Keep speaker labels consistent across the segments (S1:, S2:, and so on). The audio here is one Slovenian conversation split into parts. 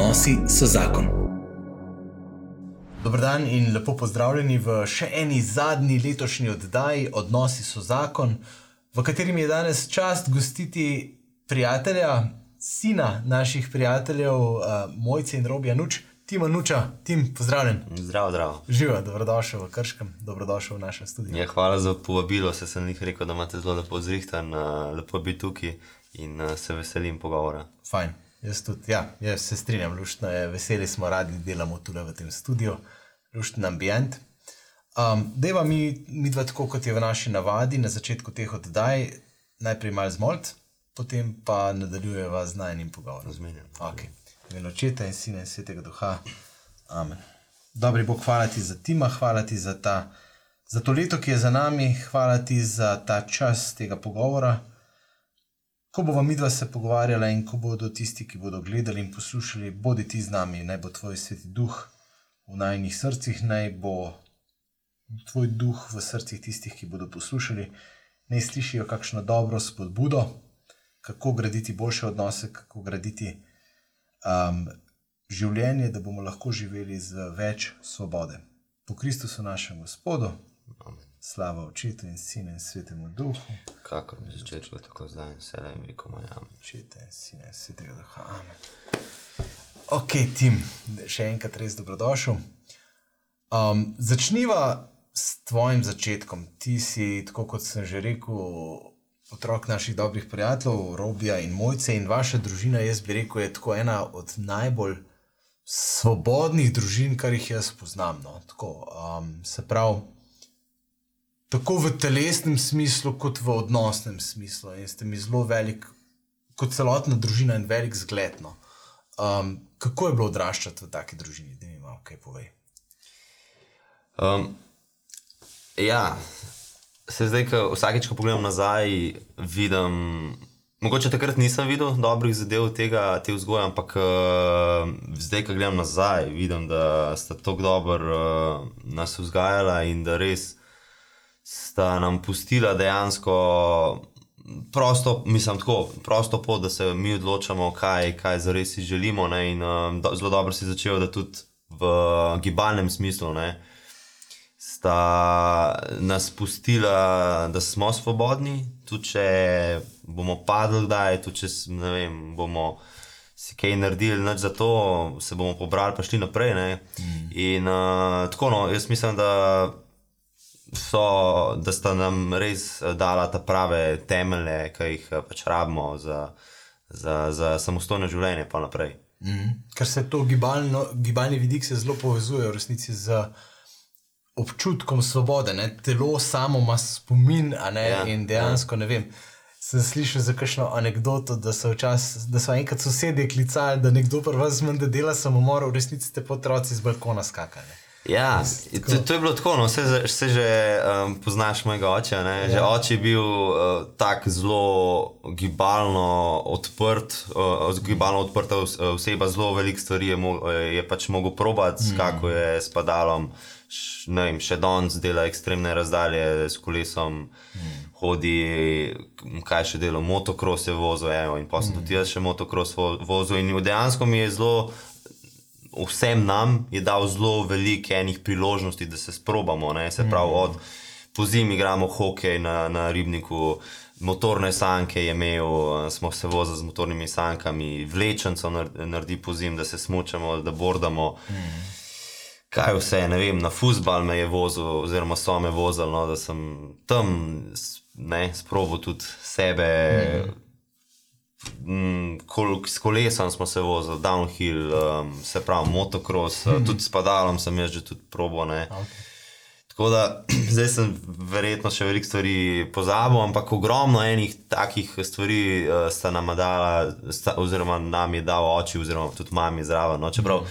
S1: Odnosi so zakon.
S2: Dobro dan in lepo pozdravljeni v še eni zadnji letošnji oddaji Odnosi so zakon, v katerem je danes čast gostiti prijatelja, sina naših prijateljev, uh, Mojce in Robija Nuč, Tima Nuča. Tim, pozdravljen.
S3: Zdravo, zdravo.
S2: Živa, dobrodošel v Krškem, dobrodošel v našem studiu.
S3: Ja, hvala za povabilo, se sem jih rekel, da imate zelo lepo zrihtan, uh, lepo biti tukaj in uh, se veselim pogovora.
S2: Fajn, jaz tudi, ja, jaz se strinjam, luštno je, veseli smo, radi delamo tukaj v tem studiu, lušten ambient. Um, Deva mi, mi dva, tako kot je v naši navadi, na začetku teh oddaj, najprej malo zmolt, potem pa nadaljujeva z najnim pogovorom.
S3: Razmenjam.
S2: Okay. In očeta in sina in svetega duha. Amen. Dobri Bog, hvala ti za tima, hvala ti za, ta, za to leto, ki je za nami, hvala ti za ta čas tega pogovora. Ko bomo mi dva se pogovarjala in ko bodo tisti, ki bodo gledali in poslušali, bodi ti z nami, naj bo tvoj sveti duh v najnih srcih, naj bo tvoj duh v srcih tistih, ki bodo poslušali, naj slišijo kakšno dobro spodbudo, kako graditi boljše odnose, kako graditi um, življenje, da bomo lahko živeli z več svobode. Po Kristusu našem Gospodu,
S3: Amen.
S2: Slava Očetu in Sinu in Svetemu Duhu,
S3: Kakor bi začel, tako zdaj in vse le veliko majam.
S2: Očeta in Sina in Svetega Duha. Amen. Ok, Tim, še enkrat res dobrodošel. Um, začniva s tvojim začetkom. Ti si, tako kot sem že rekel, otrok naših dobrih prijateljev, Robija in Mojce, in vaša družina, jaz bi rekel, je tako ena od najbolj svobodnih družin, kar jih jaz poznam. No. Tako, um, se pravi, tako v telesnem smislu, kot v odnosnem smislu. In ste mi zelo velik, kot celotna družina, in velik zgled. No. Um, kako je bilo odraščati v taki družini, da mi malo kaj povej?
S3: Um, ja, se zdaj, ko vsakeč, ko pogledam nazaj, vidim. Mogoče takrat nisem videl dobrih zadev tega, te vzgoje, ampak uh, zdaj, ko gledam nazaj, vidim, da sta tako dobro uh, nas vzgajala in da res sta nam pustila dejansko prosto, mislim, tako, prosto pot, da se mi odločamo, kaj, kaj za res si želimo. Ne, in uh, do, zelo dobro si začel, da tudi v gibalnem smislu. Ne, sta nas pustila, da smo svobodni, tudi če bomo padli, da je tudi če ne vem, bomo si kaj naredili, noč za to, se bomo pobrali, pa šli naprej. Mm. In uh, tako, no, jaz mislim, da. So, da sta nam res dala ta prave temelje, ki jih pač rabimo za, za, za samostojno življenje, pa naprej.
S2: Mm. Ker se to gibalno, gibalni vidik se zelo povezuje v resnici z občutkom svobode. Ne? Telo samo ima spomin, ne
S3: Ja,
S2: in dejansko ne vem. Sem slišal za kakšno anegdoto, da so, včas, da so enkrat sosedje klicali, da nekdo prvi vas zmanj, da dela samomor, v resnici ste pa otroci z balkona skakali.
S3: Ja, to, to je bilo tako, no, vse, vse že um, poznaš mojega očeta. Ja. Že oče je bil uh, tako zelo gibalno odprt, uh, gibalno odprta os- oseba, zelo veliko stvari je, mo je pač mogel probati, mm. kako je s padalom. Š, ne vem, še danes dela ekstremne razdalje s kolesom, mm. hodi, kaj še dela, motocross je vozil, evo, in pa sem mm. tudi jaz še motocross vo- vozil. In dejansko mi je zelo vsem nam je dal zelo veliko enih priložnosti, da se sprobamo. Ne? Se pravi, od pozimi igramo hokej na, na ribniku. Motorne sanke je imel, smo se vozili z motornimi sankami, vlečenco nar- naredi po zim, da se smučamo, da bordamo. Kaj vse, ne vem, na fusbal me je vozil, oziroma so me vozili, no, da sem tam ne, sprobil tudi sebe. Mm, kol, s kolesom smo se vozili, downhill, um, se pravi, motocross, mm. tudi s padalom sem jaz že tudi probo. Ne.
S2: Okay.
S3: Tako da zdaj sem verjetno še veliko stvari pozabil, ampak ogromno enih takih stvari uh, sta nam dala, sta, oziroma nam je dal oči, oziroma tudi mami zraven. No, čeprav,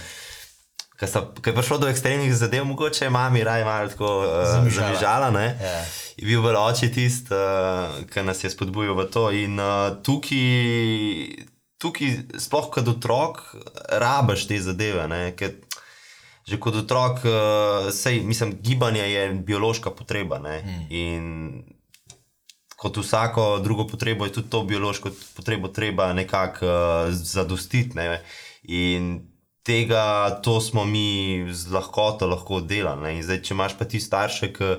S3: Ko je prišlo do ekstremnih zadev, mogoče je mami raje malo tako uh,
S2: Zamižala.
S3: ne.
S2: Ja.
S3: Je bil bolj oči tisti, uh, ki nas je spodbujal v to. In uh, tukaj, tukaj, sploh kot otrok, rabaš te zadeve. Ker že kot otrok, uh, sej, mislim, gibanje je biološka potreba. Ne, mm. In kot vsako drugo potrebo je tudi to biološko potrebo treba nekako uh, zadostiti. Ne, in tega, to smo mi z lahkoto lahko delali. In zdaj, če imaš pa ti starše, ki.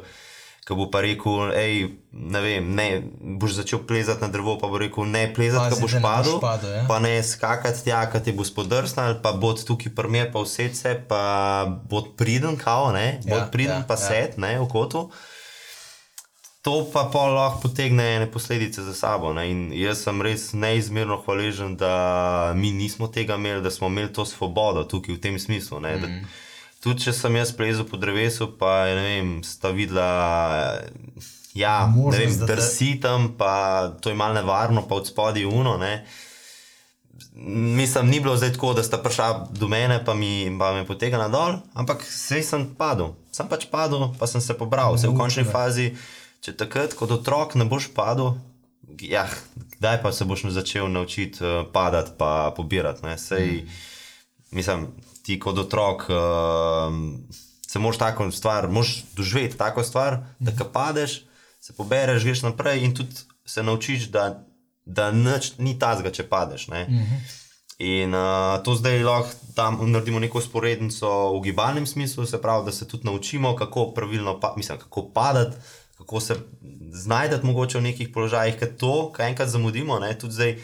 S3: Ko bo pa rekel, hej, ne vem, ne, boš začel plezati na drevo, pa bo rekel, ne plezati, ko boš padel,
S2: padel ja.
S3: pa ne skakati tja, ki ti bo spodrsnil, pa bo tukaj prmer, pa vse se, pa bo priden, kao, ne, bo
S2: Ja,
S3: priden,
S2: ja,
S3: pa
S2: ja.
S3: set, ne, v kotu. To pa pa lahko potegne ene posledice za sabo. Ne? In jaz sem res neizmerno hvaležen, da mi nismo tega imeli, da smo imeli to svobodo tukaj v tem smislu. Mm -hmm. Tudi če sem jaz plezel po drevesu, pa ne vem, sta videla, ja, ne
S2: Možnost,
S3: vem,
S2: da te-
S3: drsi tam, pa to je malo nevarno, pa od spodaj uno. Ne? Mislim, ni bilo zdaj tako, da sta prišla do mene, pa mi pa me potegala dol, ampak sej sem padel. Sem pač padel, pa sem se pobral. Vse v končni fazi, če takrat kot otrok ne boš padel, ja, kdaj pa se boš začel naučiti uh, padati, pa pobirati. Ne? Sej, mislim, ti kot otrok. Uh, Se moraš tako stvar, moraš doživeti tako stvar, da ko padeš, se pobereš, greš naprej in tudi se naučiš, da, da nič ni tazga, če padeš. Mm -hmm. In uh, to zdaj lahko tam naredimo neko sporednico v gibalnem smislu, se pravi, da se tudi naučimo, kako pravilno, pa, mislim, kako padati, kako se znajdati mogoče v nekih položajih, ker to, kar enkrat zamudimo, ne, tudi zdaj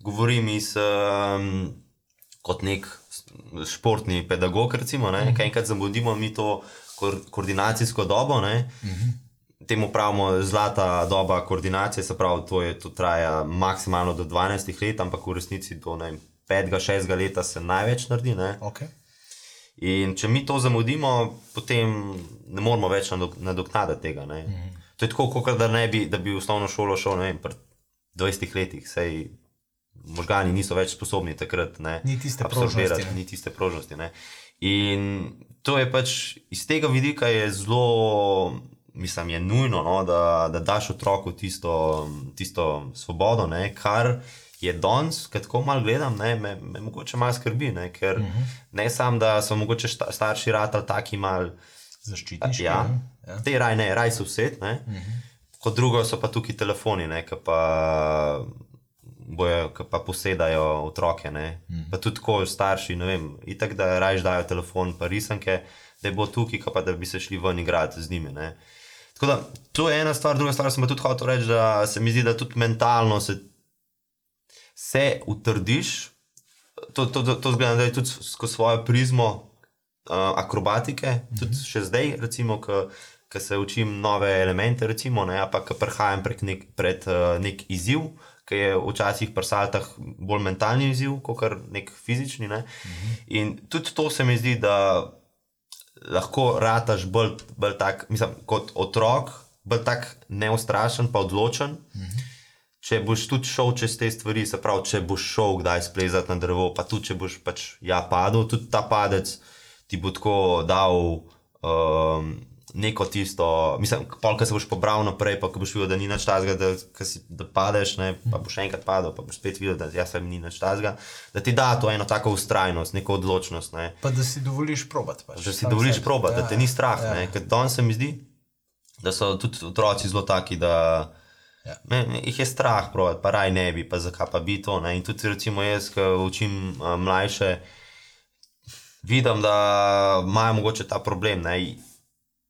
S3: govorim iz. Um, kot nek športni pedagog, recimo, ne, kaj enkrat zamudimo mi to ko koordinacijsko dobo. Ne, Temu pravimo zlata doba koordinacije, se pravi, to, je, to traja maksimalno do 12 let, ampak v resnici do 5-6 leta se največ naredi. Ne.
S2: Okay.
S3: In če mi to zamudimo, potem ne moremo več nadok- nadoknaditi tega. Ne. To je tako, kot da ne bi, da bi v osnovno šolo šel ne vem, pri 20 letih, sej možgani niso več sposobni takrat ne,
S2: Ni tiste prožnosti, ne.
S3: ni tiste prožnosti. Ne. In to je pač iz tega vidika je zelo, mislim, je nujno, no, da, da daš otroku tisto, tisto svobodo, ne, kar je danes, ko tako malo gledam, ne, me, me mogoče malo skrbi, ne, ker uh -huh. ne samo, da so mogoče šta, starši ratali taki mal.
S2: Zaščitniški.
S3: Ja,
S2: ne? ja.
S3: te raj ne, raj so vse. Uh -huh. Kot drugo so pa tukaj telefoni, ne, ki pa, bojo, ki pa posedajo otroke. Uh -huh. Pa tudi tako starši, ne vem, itak da raj dajo telefon, pa risanke, da bo tukaj, pa da bi se šli ven igrati z njimi. Ne. Tako da to je ena stvar, druga stvar sem pa tudi hotel reči, da se mi zdi, da tudi mentalno se, se utrdiš. To, to, to, to zgledam zdaj tudi skozi svojo prizmo akrobatike, mm -hmm. tudi še zdaj, recimo, ko se učim nove elemente, recimo, ne, pa ko prehajam prek nek, pred uh, nek izziv, ki je včasih pri saltah bolj mentalni izziv, kot nek fizični. Ne. Mm -hmm. In tudi to se mi zdi, da lahko rataš bolj, bolj tak, mislim, kot otrok, bolj tak neustrašen, pa odločen. Mm -hmm. Če boš tudi šel čez te stvari, se pravi, če boš šel kdaj splezati na drevo, pa tudi če boš pač ja padel, tudi ta padec ti bo tako dal um, neko tisto, mislim, polk se boš pobral naprej, pa ko boš videl, da ni nič tazga, da, si, da padeš, ne, pa boš še enkrat padel, pa boš spet videl, da jaz sem ni nič tazga, da ti da to eno tako ustrajnost, neko odločnost. Ne.
S2: Pa da si dovoliš probati. Pač.
S3: Da si dovoliš
S2: sebi.
S3: probati, da te ni strah.
S2: ja.
S3: Ja. Ker danes se mi zdi, da so tudi otroci zelo taki, da
S2: Ja.
S3: me, me, jih je strah probati, pa raj ne bi, pa zakaj pa bi to. Ne? In tudi recimo jaz, ko učim uh, mlajše, vidim, da imajo mogoče ta problem. Ne?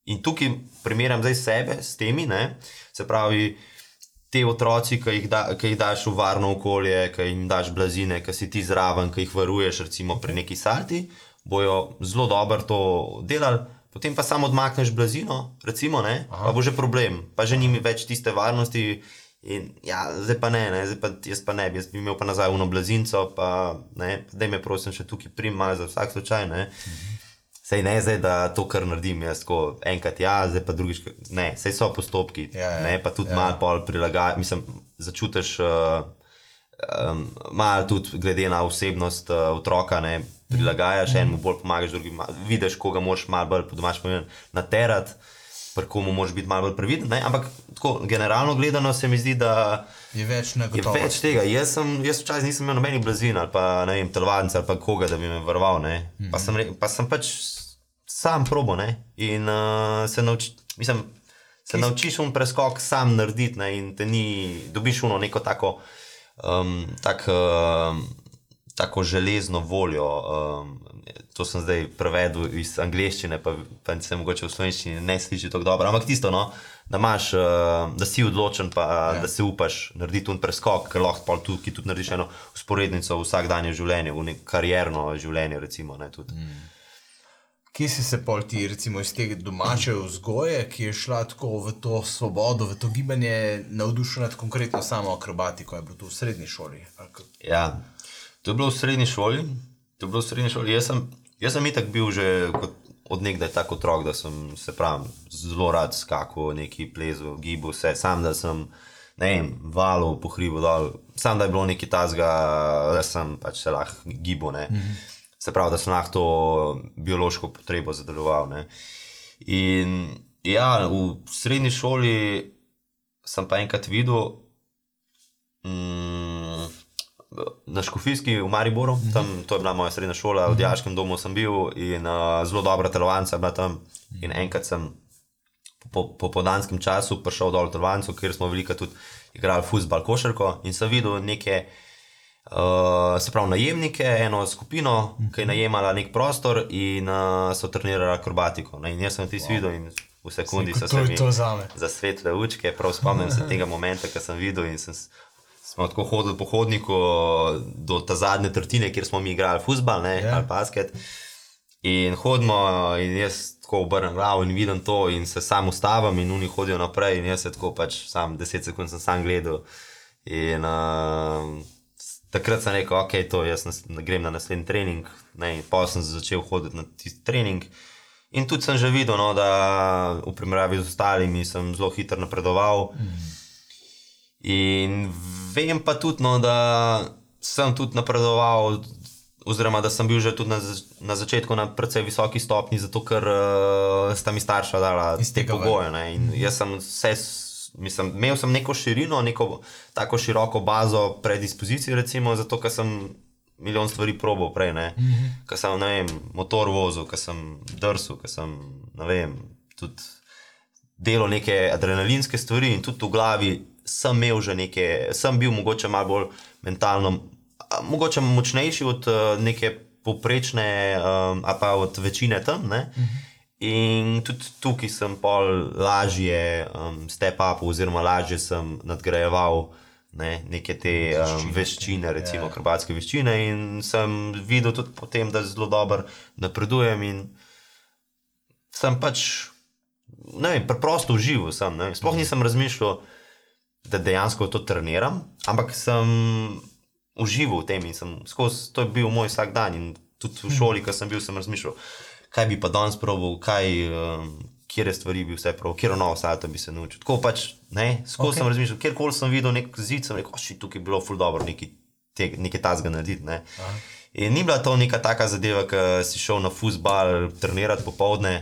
S3: In tukaj primerjam zdaj sebe s temi, ne? se pravi. Te otroci, ki jih, da, ki jih daš v varno okolje, ki jim daš blazine, ki si ti zraven, ki jih varuješ, recimo pri neki salti, bojo zelo dobro to delali, potem pa samo odmakneš blazino, recimo, ne, pa bo že problem, pa že nimi več tiste varnosti. In, ja, zdaj pa ne, ne zdaj pa, jaz pa ne bi, jaz bi imel pa nazaj uno blazinco, pa ne, da me prosim še tukaj prim, malo za vsak slučaj. Ne. Sej ne zdaj, da to, kar naredim, jaz tako enkrat, ja, zdaj pa drugič, ne, sej so postopki,
S2: Ja, ja,
S3: ne, pa tudi
S2: ja.
S3: malo pol prilagajati, mislim, začutiš uh, um, malo tudi glede na osebnost uh, otroka, ne, prilagajaš, mm. enemu bolj pomagaš, drugim, ma- vidiš, koga moraš malo bolj po domač povedati, naterati, pri komu moraš biti malo bolj previden, ne, ampak tako generalno gledano se mi zdi, da
S2: Je več
S3: je več tega. Jaz, sem, jaz včasih nisem imel nobenih blazin ali pa ne vem, telovadnice ali pa koga, da bi me varoval, ne.
S2: Mhm.
S3: Pa sem, pa sem pač sam probo, ne, in uh, se nauči, mislim, se naučiš un preskok sam narediti, ne, in te ni, dobiš uno neko tako, um, tak, um, tako železno voljo. Um, to sem zdaj prevedel iz angleščine, pa, pa se mogoče v slovenščini ne sliši tako dobro. Ampak tisto, no, da, imaš, uh, da si odločen, pa ja. da se upaš narediti tu preskok, ker lahko pa tudi, tudi narediš eno usporednico v vsakdanje življenje, v karjerno življenje. Recimo, ne, mm.
S2: Kje si se pol ti, recimo, iz tega domače vzgoje, ki je šla tako v to svobodo, v to gibanje, navdušila nad konkretno samo akrobatiko, je bilo to v srednji šoli?
S3: Ja, to je bilo v srednji šoli. To je bilo v srednji šoli. Jaz sem, jaz sem itak bil že od nekdaj tako otrok, da sem se prav zelo rad skakal, neki plezel, gibal se, sam da sem. Ne vem, valov, pohribo dol, sam da je bilo nekaj tazga, da sem pač se lahko gibal. Mm -hmm se pravi, da sem lahko to biološko potrebo zadovoljeval. In ja, v srednji šoli sem pa enkrat videl. Mm, Na Škofijski v Mariboru, mhm. tam, to je bila moja srednja šola, v mhm. Dijaškem domu sem bil in uh, zelo dobra telovadnica je bila tam. In enkrat sem po, po podanskem času prišel dol v telovadnico, kjer smo veliko tudi igrali futbol, košarko in sem videl neke uh, se pravi, najemnike, eno skupino, ki je najemala nek prostor in uh, so trenirali akrobatiko. Ne? In jaz sem ti wow. videl in v sekundi se mi za svetle učke, prav spomnim se tega momenta, ki sem videl in sem. Smo tako hodili po hodniku do te zadnje tretjine, kjer smo mi igrali futbol yeah. Ja. ali basket. In hodimo, in jaz tako obrnem glavo in vidim to, in se sam ustavim, in oni hodijo naprej, in jaz se tako pač sam deset sekund sem sam gledal. In, uh, takrat sem rekel, ok, to jaz nas, grem na naslednji trening, pa sem začel hoditi na tisti trening. In tudi sem že videl, no, da v primerjavi z ostalimi sem zelo hitro napredoval. In vem pa tudi, no, da sem tudi napredoval, oziroma da sem bil že na, na začetku na precej visoki stopni, zato ker uh, sta mi starša dala te pogoje. In jaz sem vse mislim, imel sem neko širino, neko tako široko bazo predispozicij, recimo, zato ker sem milijon stvari probal prej. Mm -hmm. Ker sem vem, motor vozil, ker sem drsel, ker sem vem, tudi delal neke adrenalinske stvari in tudi v glavi sem imel že neke, sem bil mogoče malo bolj mentalno, mogoče močnejši od uh, neke. Poprečne, um, pa od večine tam. Uh -huh. In tudi tukaj sem pol lažje um, step up, oziroma lažje sem nadgrajeval ne, neke te um, veščine, recimo yeah. Ja. akrobatske veščine. In sem videl tudi potem, da zelo dobro napredujem in sem pač, ne vem, preprosto užival. Sem, Sploh mhm. nisem razmišljal, da dejansko to treniram, ampak sem užival v tem in sem skozi to je bil moj vsak dan. In tudi v šoli, ki sem bil, sem razmišljal kaj bi pa danes probil, kaj, um, kje stvari bi vse prav, kje novo salto bi se naučil. Tako pač, ne, skozi okay. sem razmišljal, kjerkoli sem videl nek zid, sem rekel, še tukaj je bilo ful dobro nekaj, te, nekaj tazga narediti. Ne. In ni bila to neka taka zadeva, ki si šel na fusbal, trenirati popovdne,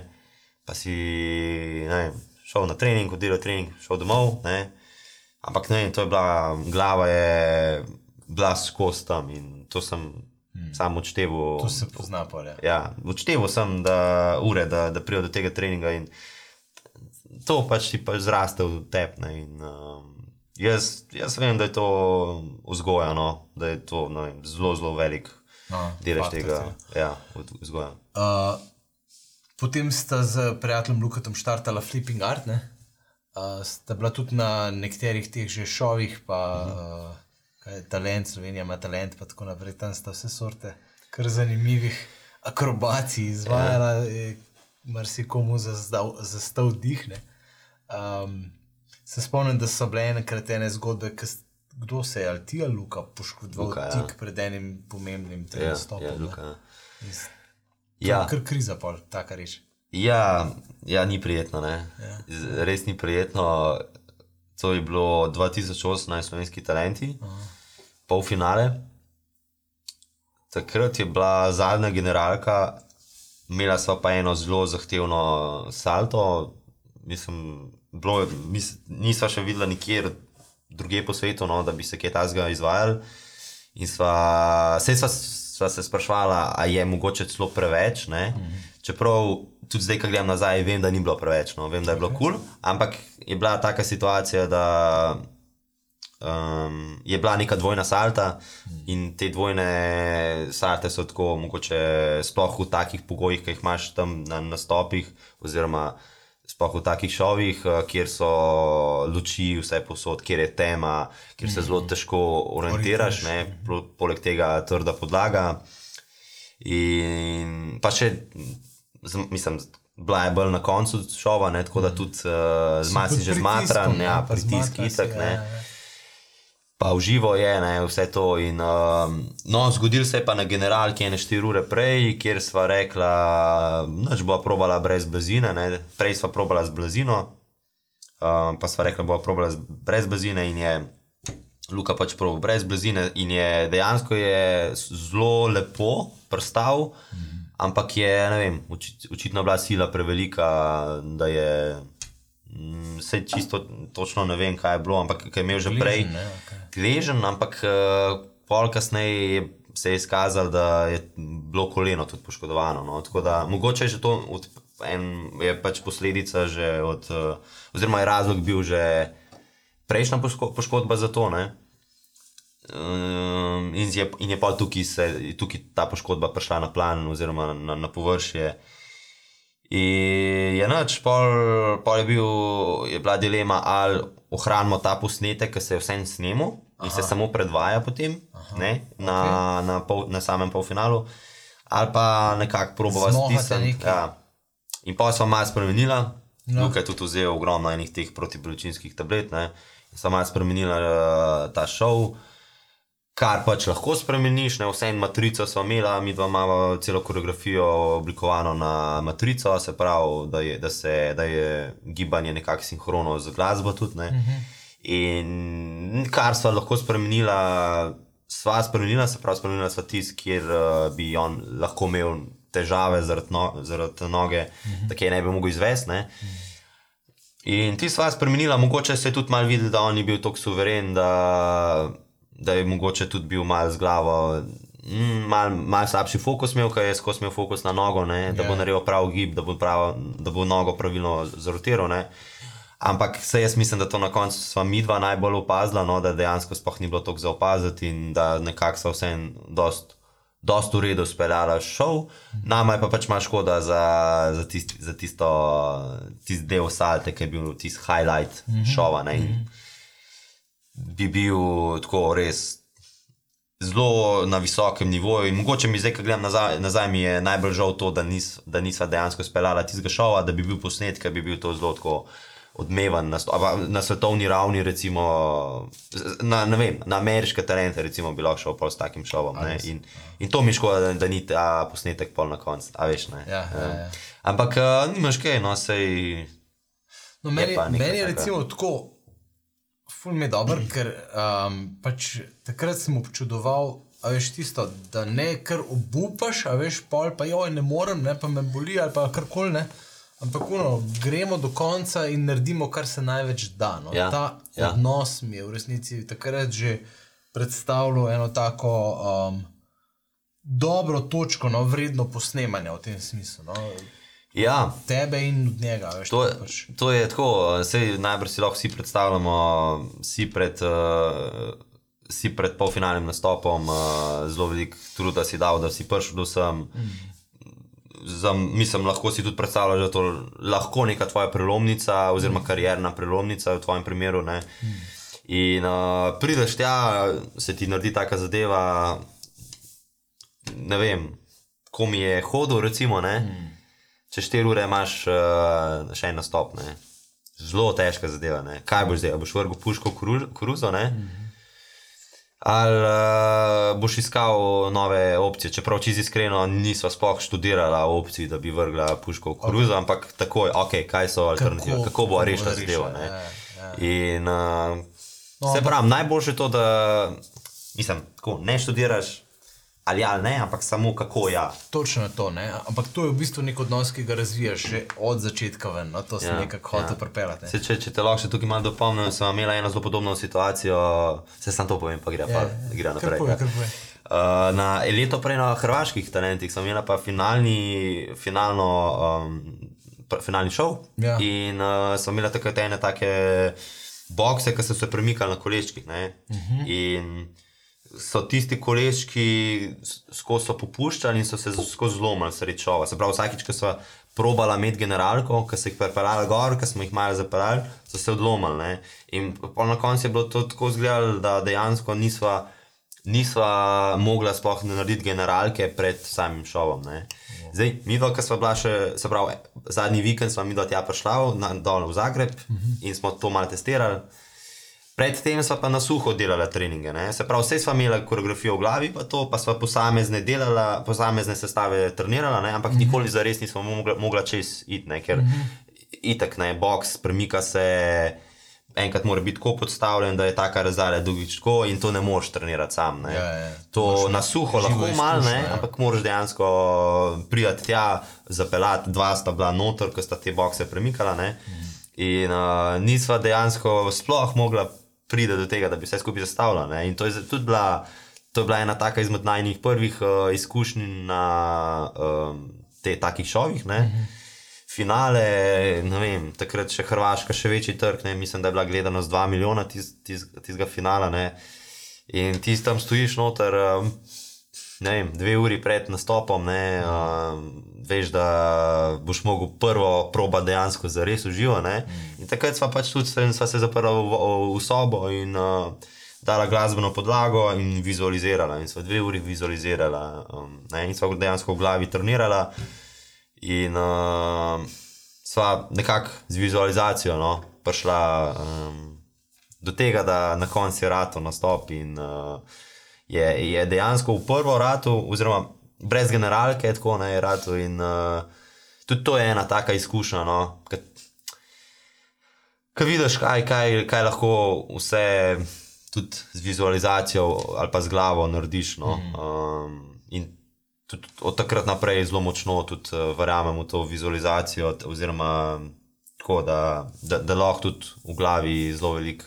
S3: pa si ne, šel na trening, oddelal trening, šel domov. Ne. Ampak ne, to je bila, glava je bila skozi tam in to sem Hmm. Sam odštevu.
S2: To se pozna, pa je.
S3: Ja, odštevu sem da ure, da, da pridem do tega treninga in to pač ti pač zraste v tepne. In, um, jaz, jaz vem, da je to vzgojeno, da je to vem, zelo, zelo velik no, delež tega ja, vzgoja. Uh,
S2: potem sta z prijateljem Lukatom štartala Flipping Art. Ne? Sta bila tudi na nekaterih teh že šovih, pa uh -huh. uh, kaj je talent, Slovenija ima talent, pa tako naprej. Tam sta vse sorte kar zanimivih akrobacij izvajala, ja. marsikomu zastav dihne. Um, se spomnim, da so bile enkrat ene zgodbe, kdo se je ali ti ali Luka poškodoval Luka, ja. tik ja. pred enim pomembnim
S3: trenutkom. Ja,
S2: ja, ja. Kar kriza, pol, taka reč.
S3: Ja, ja, ni prijetno. Ja. Res ni prijetno. To je bilo 2018, slovenski talenti. Aha polfinale. Takrat je bila zadnja generalka, imela sva pa eno zelo zahtevno salto. Mislim, bilo, mis, nisva še videla nikjer druge po svetu, no, da bi se kaj tasga izvajali. In sva, sva, sva se sprašvala, ali je mogoče celo preveč. Mm -hmm. Čeprav tudi zdaj, ko gledam nazaj, vem, da ni bilo preveč, no, vem, da je bilo kul, cool, ampak je bila taka situacija, da um, je bila neka dvojna salta in te dvojne salte so tako mogoče sploh v takih pogojih, ki jih imaš tam na nastopih, oziroma sploh v takih šovih, uh, kjer so luči vse posod, kjer je tema, kjer se zelo težko orientiraš, ne, poleg tega trda podlaga. In pa še, mislim, bila je bolj na koncu šova, ne, tako da tudi uh, z malo si že zmatran, ja, pritisk itak, ne. Pa v živo je ne, vse to. In, um, no, zgodil se je pa na generalki ene 4 ure prej, kjer sva rekla, da bo probala brez blazine. Ne. Prej sva probala z blazino, um, pa sva rekla, da bo probala z- brez blazine in je Luka pač probil brez blazine in je dejansko je zelo lepo prstal, ampak je, ne vem, oči, očitno bila sila prevelika, da je. Vse čisto točno ne vem, kaj je bilo, ampak kaj je imel že prej
S2: ne, okej.
S3: Gležen, ampak uh, pol kasneje je, se je izkazalo, da je bilo koleno tudi poškodovano. No? Tako da mogoče je že to od, en, je pač posledica že od, uh, oziroma je razlog bil že prejšnja poško, poškodba za to. Ne? Um, in, je, in je pa tukaj, se, tukaj ta poškodba prišla na plan, oziroma na, na površje. In je noč, pol, pol je, bil, je bila dilema, ali ohranimo ta posnetek, ki se je vsem snemal in se samo predvaja potem ne, na, okay. na, pol, na samem polfinalu, ali pa nekako
S2: Zmahate
S3: stisniti. Ja. In pa sem malo spremenila, no. Luka je tudi vzel ogromno enih teh protibolečinskih tablet, ne, in sem malo spremenila uh, ta šov. Kar pač lahko spremeniš, ne vse en matrico smo imeli, mi dva imamo celo koreografijo oblikovano na matrico, se pravi, da je, da se, da je gibanje nekako sinhrono z glasbo tudi. Ne. In kar sva lahko spremenila, sva spremenila, se pravi, spremenila sva tisti, kjer uh, bi on lahko imel težave zaradi, no, zaradi noge, da je ne bi mogel izvesti. ne. In ti sva spremenila, mogoče se je tudi malo videl, da on ni bil tako suveren, da, da je mogoče tudi bil malo z glavo. mm, Malo mal slabši fokus imel, ker je skozi imel fokus na nogo, ne, da bo
S2: Ja.
S3: naredil prav gib, da bo, prav, da bo nogo pravilno zrotiral. Ne. Ampak se jaz mislim, da to na koncu sva mi dva najbolj opazila, no, da dejansko sploh ni bilo toliko za opaziti in da nekako so vse dost, dost v redu speljala šov. Nama je pa pač malo škoda za, za, tist, za tisto tist del salte, ki je bil tisti highlight šova. Ne, in bi bil tako res zelo na visokem nivoju. In mogoče mi zdaj, ko gledam nazaj, nazaj mi je najbolj žal to, da, nis, da nisva dejansko speljala tistega šova, da bi bil posnet, ki bi bil to zelo tako. Odmevan na, na svetovni ravni, recimo na, ne vem, na ameriške talente, recimo, bi lahko šel s takim šovom. ne, In, in to mi je škoda, da, da ni ta posnetek pol na koncu, a veš. Ne,
S2: Ja, ja, ja.
S3: Ampak uh, nimaš kaj, no sej.
S2: No, meni,
S3: nekaj
S2: meni je recimo tako, ful mi je dober, ker um, pač takrat sem občudoval, a veš tisto, da ne kar obupaš, a veš pol, pa joj, ne morem, ne, pa me boli ali pa karkoli ne. Ampak uno, gremo do konca in naredimo, kar se največ da. No.
S3: Ja,
S2: Ta
S3: ja.
S2: odnos mi je v resnici takrat že predstavljal eno tako um, dobro točko, no, vredno posnemanja v tem smislu. No.
S3: Ja,
S2: Tebe in od njega. Veš,
S3: To,
S2: pač.
S3: to je tako, sej najbrž si lahko vsi predstavljamo, si pred, uh, si pred polfinalnim nastopom, uh, zelo veliko truda si dal, da si prišel do sem. Za, mislim, lahko si tudi predstavljaš, da je to lahko neka tvoja prelomnica, oziroma karjerna prelomnica v tvojem primeru. Ne? In uh, prideš tja, se ti naredi taka zadeva, ne vem, ko mi je hodil, recimo. Ne? Čez 4 ure imaš uh, še en nastop. Ne? Zelo težka zadeva. Ne? Kaj boš zdaj? Boš vrgel puško koruzo? Ne? Ali uh, boš iskal nove opcije? Čeprav, če si iskreno, nisva sploh študirala opcij, da bi vrgla puško v koruzo, okay. ampak takoj, okay, kaj so alternative, kako, kako bo rešila zadeva. ne.
S2: ja, ja.
S3: In uh,
S2: No,
S3: se pravi, najboljše je to, da mislim, tako, ne študiraš ali ali ne, ampak samo kako ja.
S2: Točno je to, ne? ampak to je v bistvu nek odnos, ki ga razvijaš že od začetka ven. No? To se
S3: Ja,
S2: ja, nekako hoče
S3: ja.
S2: ja. pripeljati.
S3: Se, če, če te lahko še tukaj malo dopolnim, sem imela eno zelo podobno situacijo, se sam to povem, pa gre, pa, gre naprej.
S2: Kar povej,
S3: ja.
S2: kar povej.
S3: Uh, na leto prej na hrvaških talentih sem imela pa finalni, finalno, um, finalni šov.
S2: Ja.
S3: In uh, sem imela takrat ene take bokse, ki so se premikali na koleščkih. Uh -huh. In so tisti koleščki skozi popuščali in so se skozi zlomili srečo. Se pravi, vsakič, ko so probala imeti generalko, ki so jih pripeljali gor, ki smo jih malo zapeljali, so se odlomili. Ne? In na koncu je bilo to tako izgledalo, da dejansko nisva. Nisva mogla sploh narediti generalke pred samim šovom. Ne. Zdaj, mi dva, ki smo bila še, se pravi, zadnji vikend smo mi dva tja prišla, dol v Zagreb uh -huh. in smo to malo testirali. Predtem smo pa na suho delali treninge. Ne? Se pravi, vse smo imeli koreografijo v glavi, pa to, pa smo posamezne delali, posamezne sestave trenirali, ampak mm -hmm. nikoli za res nismo mogli, mogli čez iti, ne? ker mm -hmm. itek ne, box, premika se. Enkrat mora biti tako podstavljen, da je ta razdalja drugič tako, in to ne moreš trenirati sam. Ja, ja. To na suho lahko malo, ja. ampak moraš dejansko prijeti tja, zapeljati dva sta bila noter, ko sta te boxe premikala. Mm. In uh, nisva dejansko sploh mogla pride do tega, da bi vse skupaj zastavljal. In to je tudi bila, to je bila ena taka izmed najnižjih prvih uh, izkušenj na um, teh takih šovih. Ne? Mhm. Finale, ne vem, takrat še Hrvaška, še večji trg, ne? mislim, da je bila gledanost 2 milijona tistega tis, tis finala. Ne? In ti tam stojiš noter, um, ne vem, dve uri pred nastopom, ne, um, veš, da boš mogel prvo proba dejansko za res uživo. Mm. In takrat smo pač tudi sva se zaprli v, v sobo in uh, dala glasbeno podlago in vizualizirala. In sva dve uri vizualizirala um, ne, in sva dejansko v glavi trenirala. In uh, sva nekako z vizualizacijo no, prišla um, do tega, da na koncu je rato nastop in uh, je, je dejansko v prvo ratu, oziroma brez generalke, tako na ratu. In uh, tudi to je ena taka izkušnja. No, Kaj vidiš, kaj, kaj, kaj lahko vse tudi z vizualizacijo ali pa z glavo narediš. No? Mm. Um, in tudi od takrat naprej zelo močno tudi, uh, verjamem v to vizualizacijo, oziroma tako, da, da, da lahko tudi v glavi zelo veliko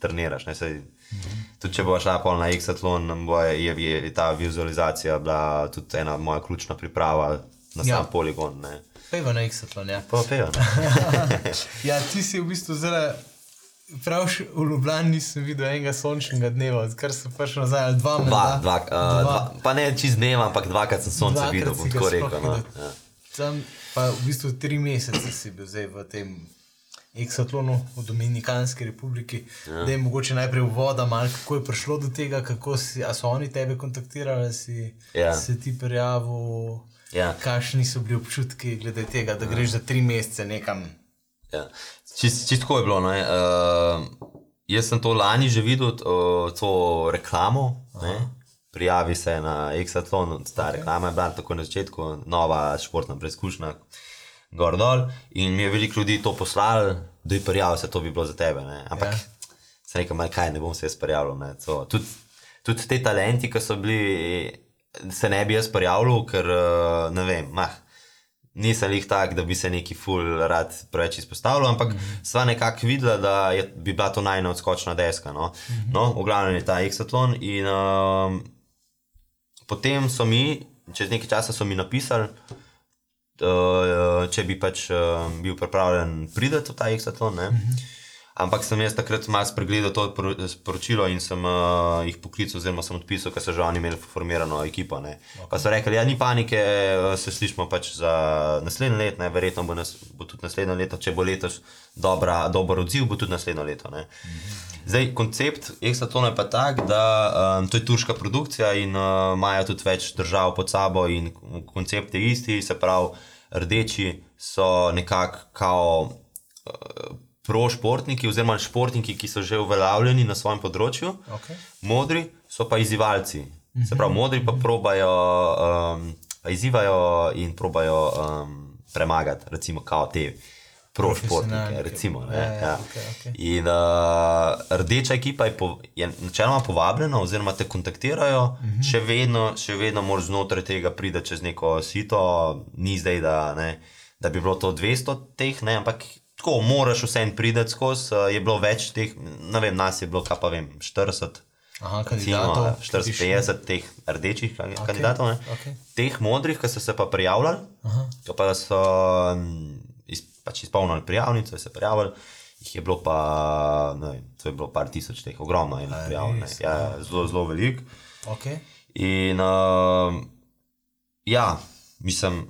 S3: treniraš. Ne? Sej, Tudi če bo šla pol na Exatlon, je, je, je ta vizualizacija bila tudi ena moja ključna priprava na ja. sam poligon.
S2: Pejva na Exatlon, ja.
S3: Pa pejva.
S2: ja, ti si v bistvu zelo. Prav v Ljubljani nisem videl enega sončnega dneva, kar se pač nazaj, dva meseca.
S3: Dva, dva, uh, dva. Pa ne čez dneva, ampak dvakrat sem sonce dvakrat videl, bom tako rekel. No. Ja.
S2: Tam pa v bistvu tri mesece si bil zdaj v tem Exatlonu v Dominikanski republiki, ja. da je mogoče najprej voda, malo kako je prišlo do tega, kako si, so oni tebe kontaktirali, si ja. se ti prijavil. Ja. Kakšni so bili občutki glede tega, da ja. greš za tri mesece nekam?
S3: Ja. Čisto čist je bilo. Uh, jaz sem to lani že videl, uh, to reklamo. Prijavi se na Exatlon, ta okay. reklama je bila tako na začetku, nova športna preizkušnja gor dol. In mi je veliko ljudi to poslalo, da je prijavil se, to bi bilo za tebe. Ne? Ampak ja. se nekaj mal kaj, ne bom se jaz prijavil. Tudi tud te talenti, ki so bili, se ne bi jaz prijavil, ker ne vem. Mah, Nisem jih tak, da bi se neki ful rad preveč izpostavljal, ampak mm -hmm. sva nekako videla, da je, bi bila to najna odskočna deska. No, mm -hmm. no v glavnem je ta Exatlon. In um, potem so mi, čez nekaj časa, so mi napisali, uh, če bi pač uh, bil pripravljen priti v ta Exatlon. Uh mhm. -huh. Ampak sem jaz takrat malo spregledal to sporočilo in sem uh, jih poklical, oziroma sem odpisal, ker so že oni imeli formirano ekipo. Okay. Pa so rekli, ja, ni panike, se slišmo pač za naslednje leto, ne, verjetno bo, nas, bo tudi naslednje leto, če bo letos dobra, dober odziv, bo tudi naslednje leto. Uh mhm. Zdaj, koncept Exatlona je pa tak, da um, to je turška produkcija in uh, imajo tudi več držav pod sabo in koncept je isti, se pravi rdeči so nekako kao uh, pro-športniki, oziroma športniki, ki so že uveljavljeni na svojem področju, okay. modri so pa izzivalci. Se pravi, modri pa probajo, um, pa izzivajo in probajo um, premagati, recimo, kao te. Pro-športnike, recimo. Ne, ja, ja, ja. Okay, okay. In uh, rdeča ekipa je, po, je načeloma povabljena, oziroma te kontaktirajo, uh mhm. -huh. še vedno, še vedno moraš znotraj tega priti čez neko sito, ni zdaj, da, ne, da bi bilo to 200 teh, ne, ampak tako moraš vse en priti skozi. Uh, je bilo več teh, ne vem, nas je bilo, kaj pa vem, 40.
S2: Aha, kandidatov,
S3: 40-50 teh rdečih okay, kandidatov, okay. teh modrih, ki so se pa prijavljali, pa so. Um, pač izpolnili prijavnico, se prijavili. Jih je bilo pa, ne vem, to je bilo par tisoč teh, ogromno enih prijav, ne.
S2: res?
S3: Ja, zelo, zelo velik.
S2: Okay.
S3: In uh, ja, mislim,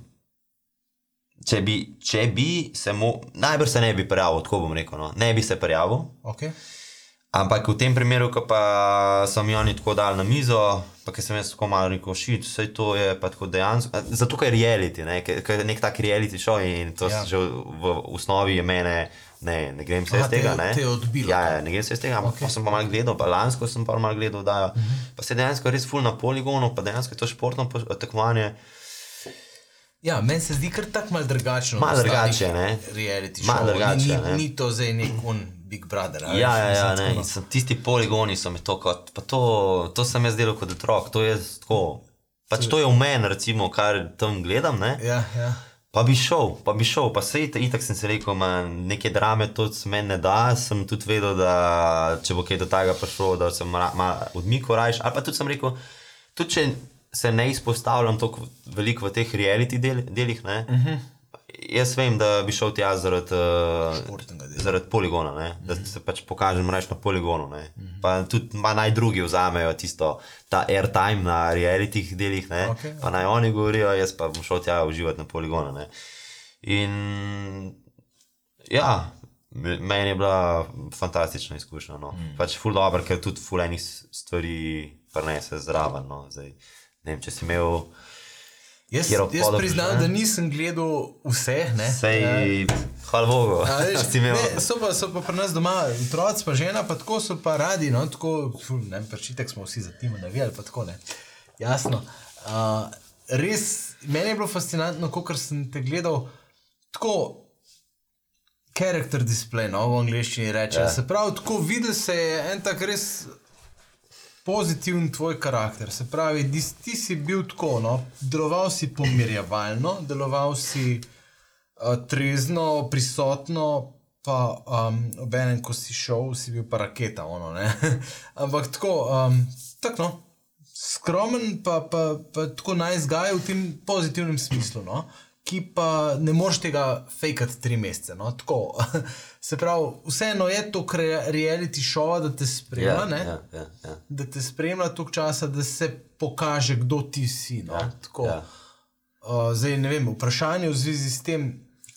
S3: če bi, če bi se mu, najbrž se ne bi prijavil, tako bom rekel, no. ne bi se prijavil.
S2: Okay.
S3: Ampak v tem primeru, ko pa so mi oni tako dali na mizo, pa ker sem jaz tako malo rekel, šit, vse to je pa tako dejansko. Zato, je reality, ne, ker je nek tak reality show in to
S2: Ja.
S3: že v, v osnovi je mene, ne, ne grem se iz tega.
S2: te-
S3: ne.
S2: te odbilo
S3: Ja, ja, ne grem se iz tega, ampak okay. sem pa malo gledal, pa lansko sem pa malo gledal, da uh -huh. pa se dejansko res ful na poligonu, pa dejansko je to športno po- tekmovanje.
S2: Ja, meni se zdi kar tako malo drugačno.
S3: Malo drugače, ne.
S2: Reality
S3: Malo
S2: show.
S3: drugače,
S2: ni, ni, ni to zdaj nek un Big Brother. a
S3: Ja, ja, ja
S2: tako,
S3: ne,
S2: no.
S3: sem, tisti poligoni so mi to kot, to, to sem jaz delal kot otrok, to je tako. Pač to je v meni, recimo, kar tam gledam, ne?
S2: Ja, ja.
S3: Pa bi šel, pa bi šel, pa sej, itak sem si rekel, man, neke drame to se meni ne da, sem tudi vedel, da če bo kaj do tega prišlo, da sem odmikal rajš, ali pa tudi sem rekel, tudi če se ne izpostavljam tako veliko v teh reality del, delih, ne, uh -huh. Jaz vem, da bi šel tja zaradi, uh, zaradi poligona, ne, da se pač pokažem reč na poligonu, ne. pa tudi naj drugi vzamejo tisto, ta airtime na reality delih, ne,
S2: Okej,
S3: pa naj oni govorijo, jaz pa bom šel tja uživati na poligonu. Ne. In ja, me- meni je bila fantastična izkušnja. No. Mm. Pač ful dobro, ker tudi ful enih stvari prenese zraven. No. Zdaj, ne vem, če si imel
S2: Jaz, jaz priznam, da nisem gledal vseh. Ne?
S3: Sej, hvala Bogu,
S2: A veš,
S3: da
S2: ne, so, pa, so pa pri nas doma, otroci pa žena, pa tako so pa radi, no, tako, ful, ne vem, pačitek smo vsi za tim navijali, pa tako ne. Jasno. Uh, res, meni je bilo fascinantno, ko sem te gledal, tako, character display, no, v angleščini reče.
S3: Ja.
S2: Yeah. Se pravi, tako videl se je en tak res pozitiven tvoj karakter. Se pravi, ti, ti si bil tako, no, deloval si pomirjevalno, deloval si uh, trezno, prisotno, pa um, ob enem, ko si šel, si bil pa raketa. Ono. Ampak tako, um, tako no, skromen, pa, pa, pa tako najzgaj v tem pozitivnem smislu. No. Ki pa ne moreš tega fejkati tri mesece. No? Tako, se pravi, vseeno je to reality show, da te spremlja,
S3: Ja,
S2: ne?
S3: ja, ja, ja.
S2: da te spremlja toliko časa, da se pokaže, kdo ti si. No?
S3: Ja,
S2: Tako,
S3: ja.
S2: uh, zdaj, ne vem, vprašanje v zvezi s tem,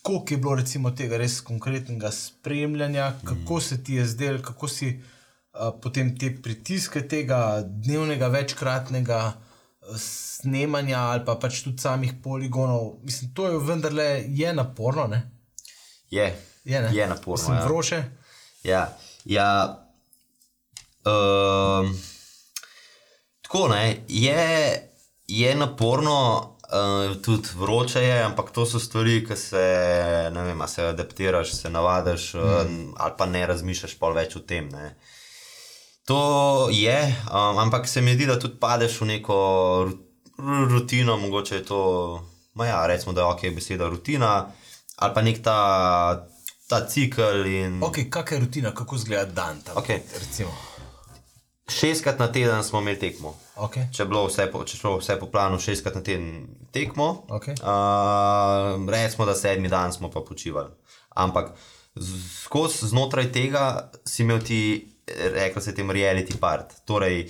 S2: koliko je bilo recimo tega res konkretnega spremljanja, kako se ti je zdelo, kako si uh, potem te pritiske tega dnevnega, večkratnega uh, snemanja ali pa pač tudi samih poligonov. Mislim, to je vendarle je naporno, ne?
S3: Je,
S2: Je, ne?
S3: je naporno.
S2: Sem
S3: ja.
S2: vroče.
S3: Ja, ja um, tako ne, je, je naporno, uh, tudi vroče je, ampak to so stvari, ki se, ne vem, se adaptiraš, se navadiš, mm. um, ali pa ne razmišljaš pol več o tem. Ne. To je, um, ampak se mi zdi, da tudi padeš v neko ru- ru- rutino, mogoče je to, ja, recimo, da je ok, beseda rutina, ali pa nek ta, ta cikl in
S2: Ok, kakšna je rutina, kako izgleda dan tam?
S3: Okej.
S2: Recimo.
S3: šestkrat na teden smo imeli tekmo.
S2: Okay.
S3: Če je bilo vse po, če šlo vse po planu, šestkrat na teden tekmo,
S2: Okej.
S3: uh, recimo, da sedmi dan smo pa počivali. Ampak skozi znotraj tega si imel ti, rekel se temu, reality part. Torej,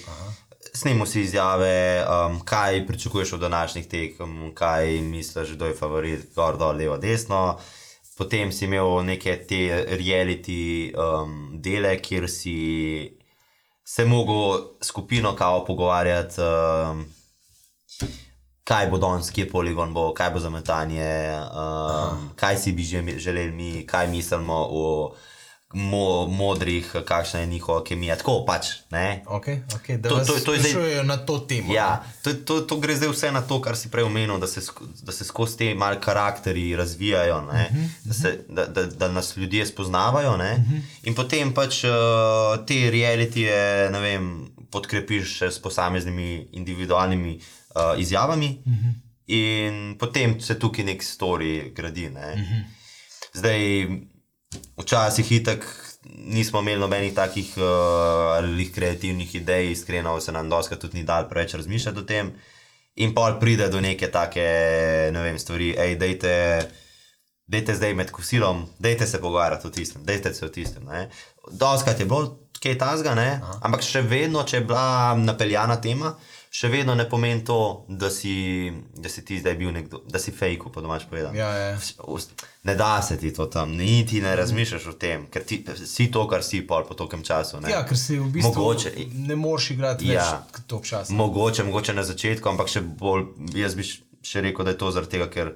S3: snemo si izjave, um, kaj pričakuješ od današnjih tekem, kaj misliš, kdo je favorit, gor, dol, levo, desno. Potem si imel neke te reality um, dele, kjer si se mogel skupino kao pogovarjati, um, kaj bo danes, kje poligon bo, kaj bo za metanje, um, kaj si bi že želeli mi, kaj mislimo o mo modrih, kakšna je njihova kemija. Tako pač, ne.
S2: Okay, okay, da
S3: To-
S2: to,
S3: to- je zdaj-
S2: na to temo.
S3: Ja, to, to, to gre zdaj vse na to, kar si prej omenil, da se, da se skozi te mali karakteri razvijajo, uh -huh, da, se, da, da, da nas ljudje spoznavajo. Uh -huh. In potem pač uh, te realitije ne vem, podkrepiš še s posameznimi individualnimi uh, izjavami, uh -huh. in potem se tukaj nek story gradi. Ne? Uh -huh. Zdaj, včasih itak nismo imeli nobenih takih uh, kreativnih idej, iskreno se nam doskrat tudi ni dal preveč razmišljati o tem. In pol pride do neke take, ne vem, stvari, hej, dajte, dajte zdaj med kosilom, dajte se pogovarjati o tistem, dajte se o tistem. ne. Doskrat je bilo kaj tasga, ampak še vedno, če je bila napeljana tema, še vedno ne pomeni to, da si, da si ti zdaj bil nekdo, da si fejko, po domač povedano.
S2: Ja, ja.
S3: Ne da se ti to tam, niti ne razmišljaš o tem, ker ti si to, kar si pol po tokem času. Ne?
S2: Ja, ker si v bistvu
S3: Mogoče.
S2: ne moreš igrati
S3: Ja.
S2: več toliko časa.
S3: Mogoče, mogoče na začetku, ampak še bolj, jaz bi še rekel, da je to zaradi tega, ker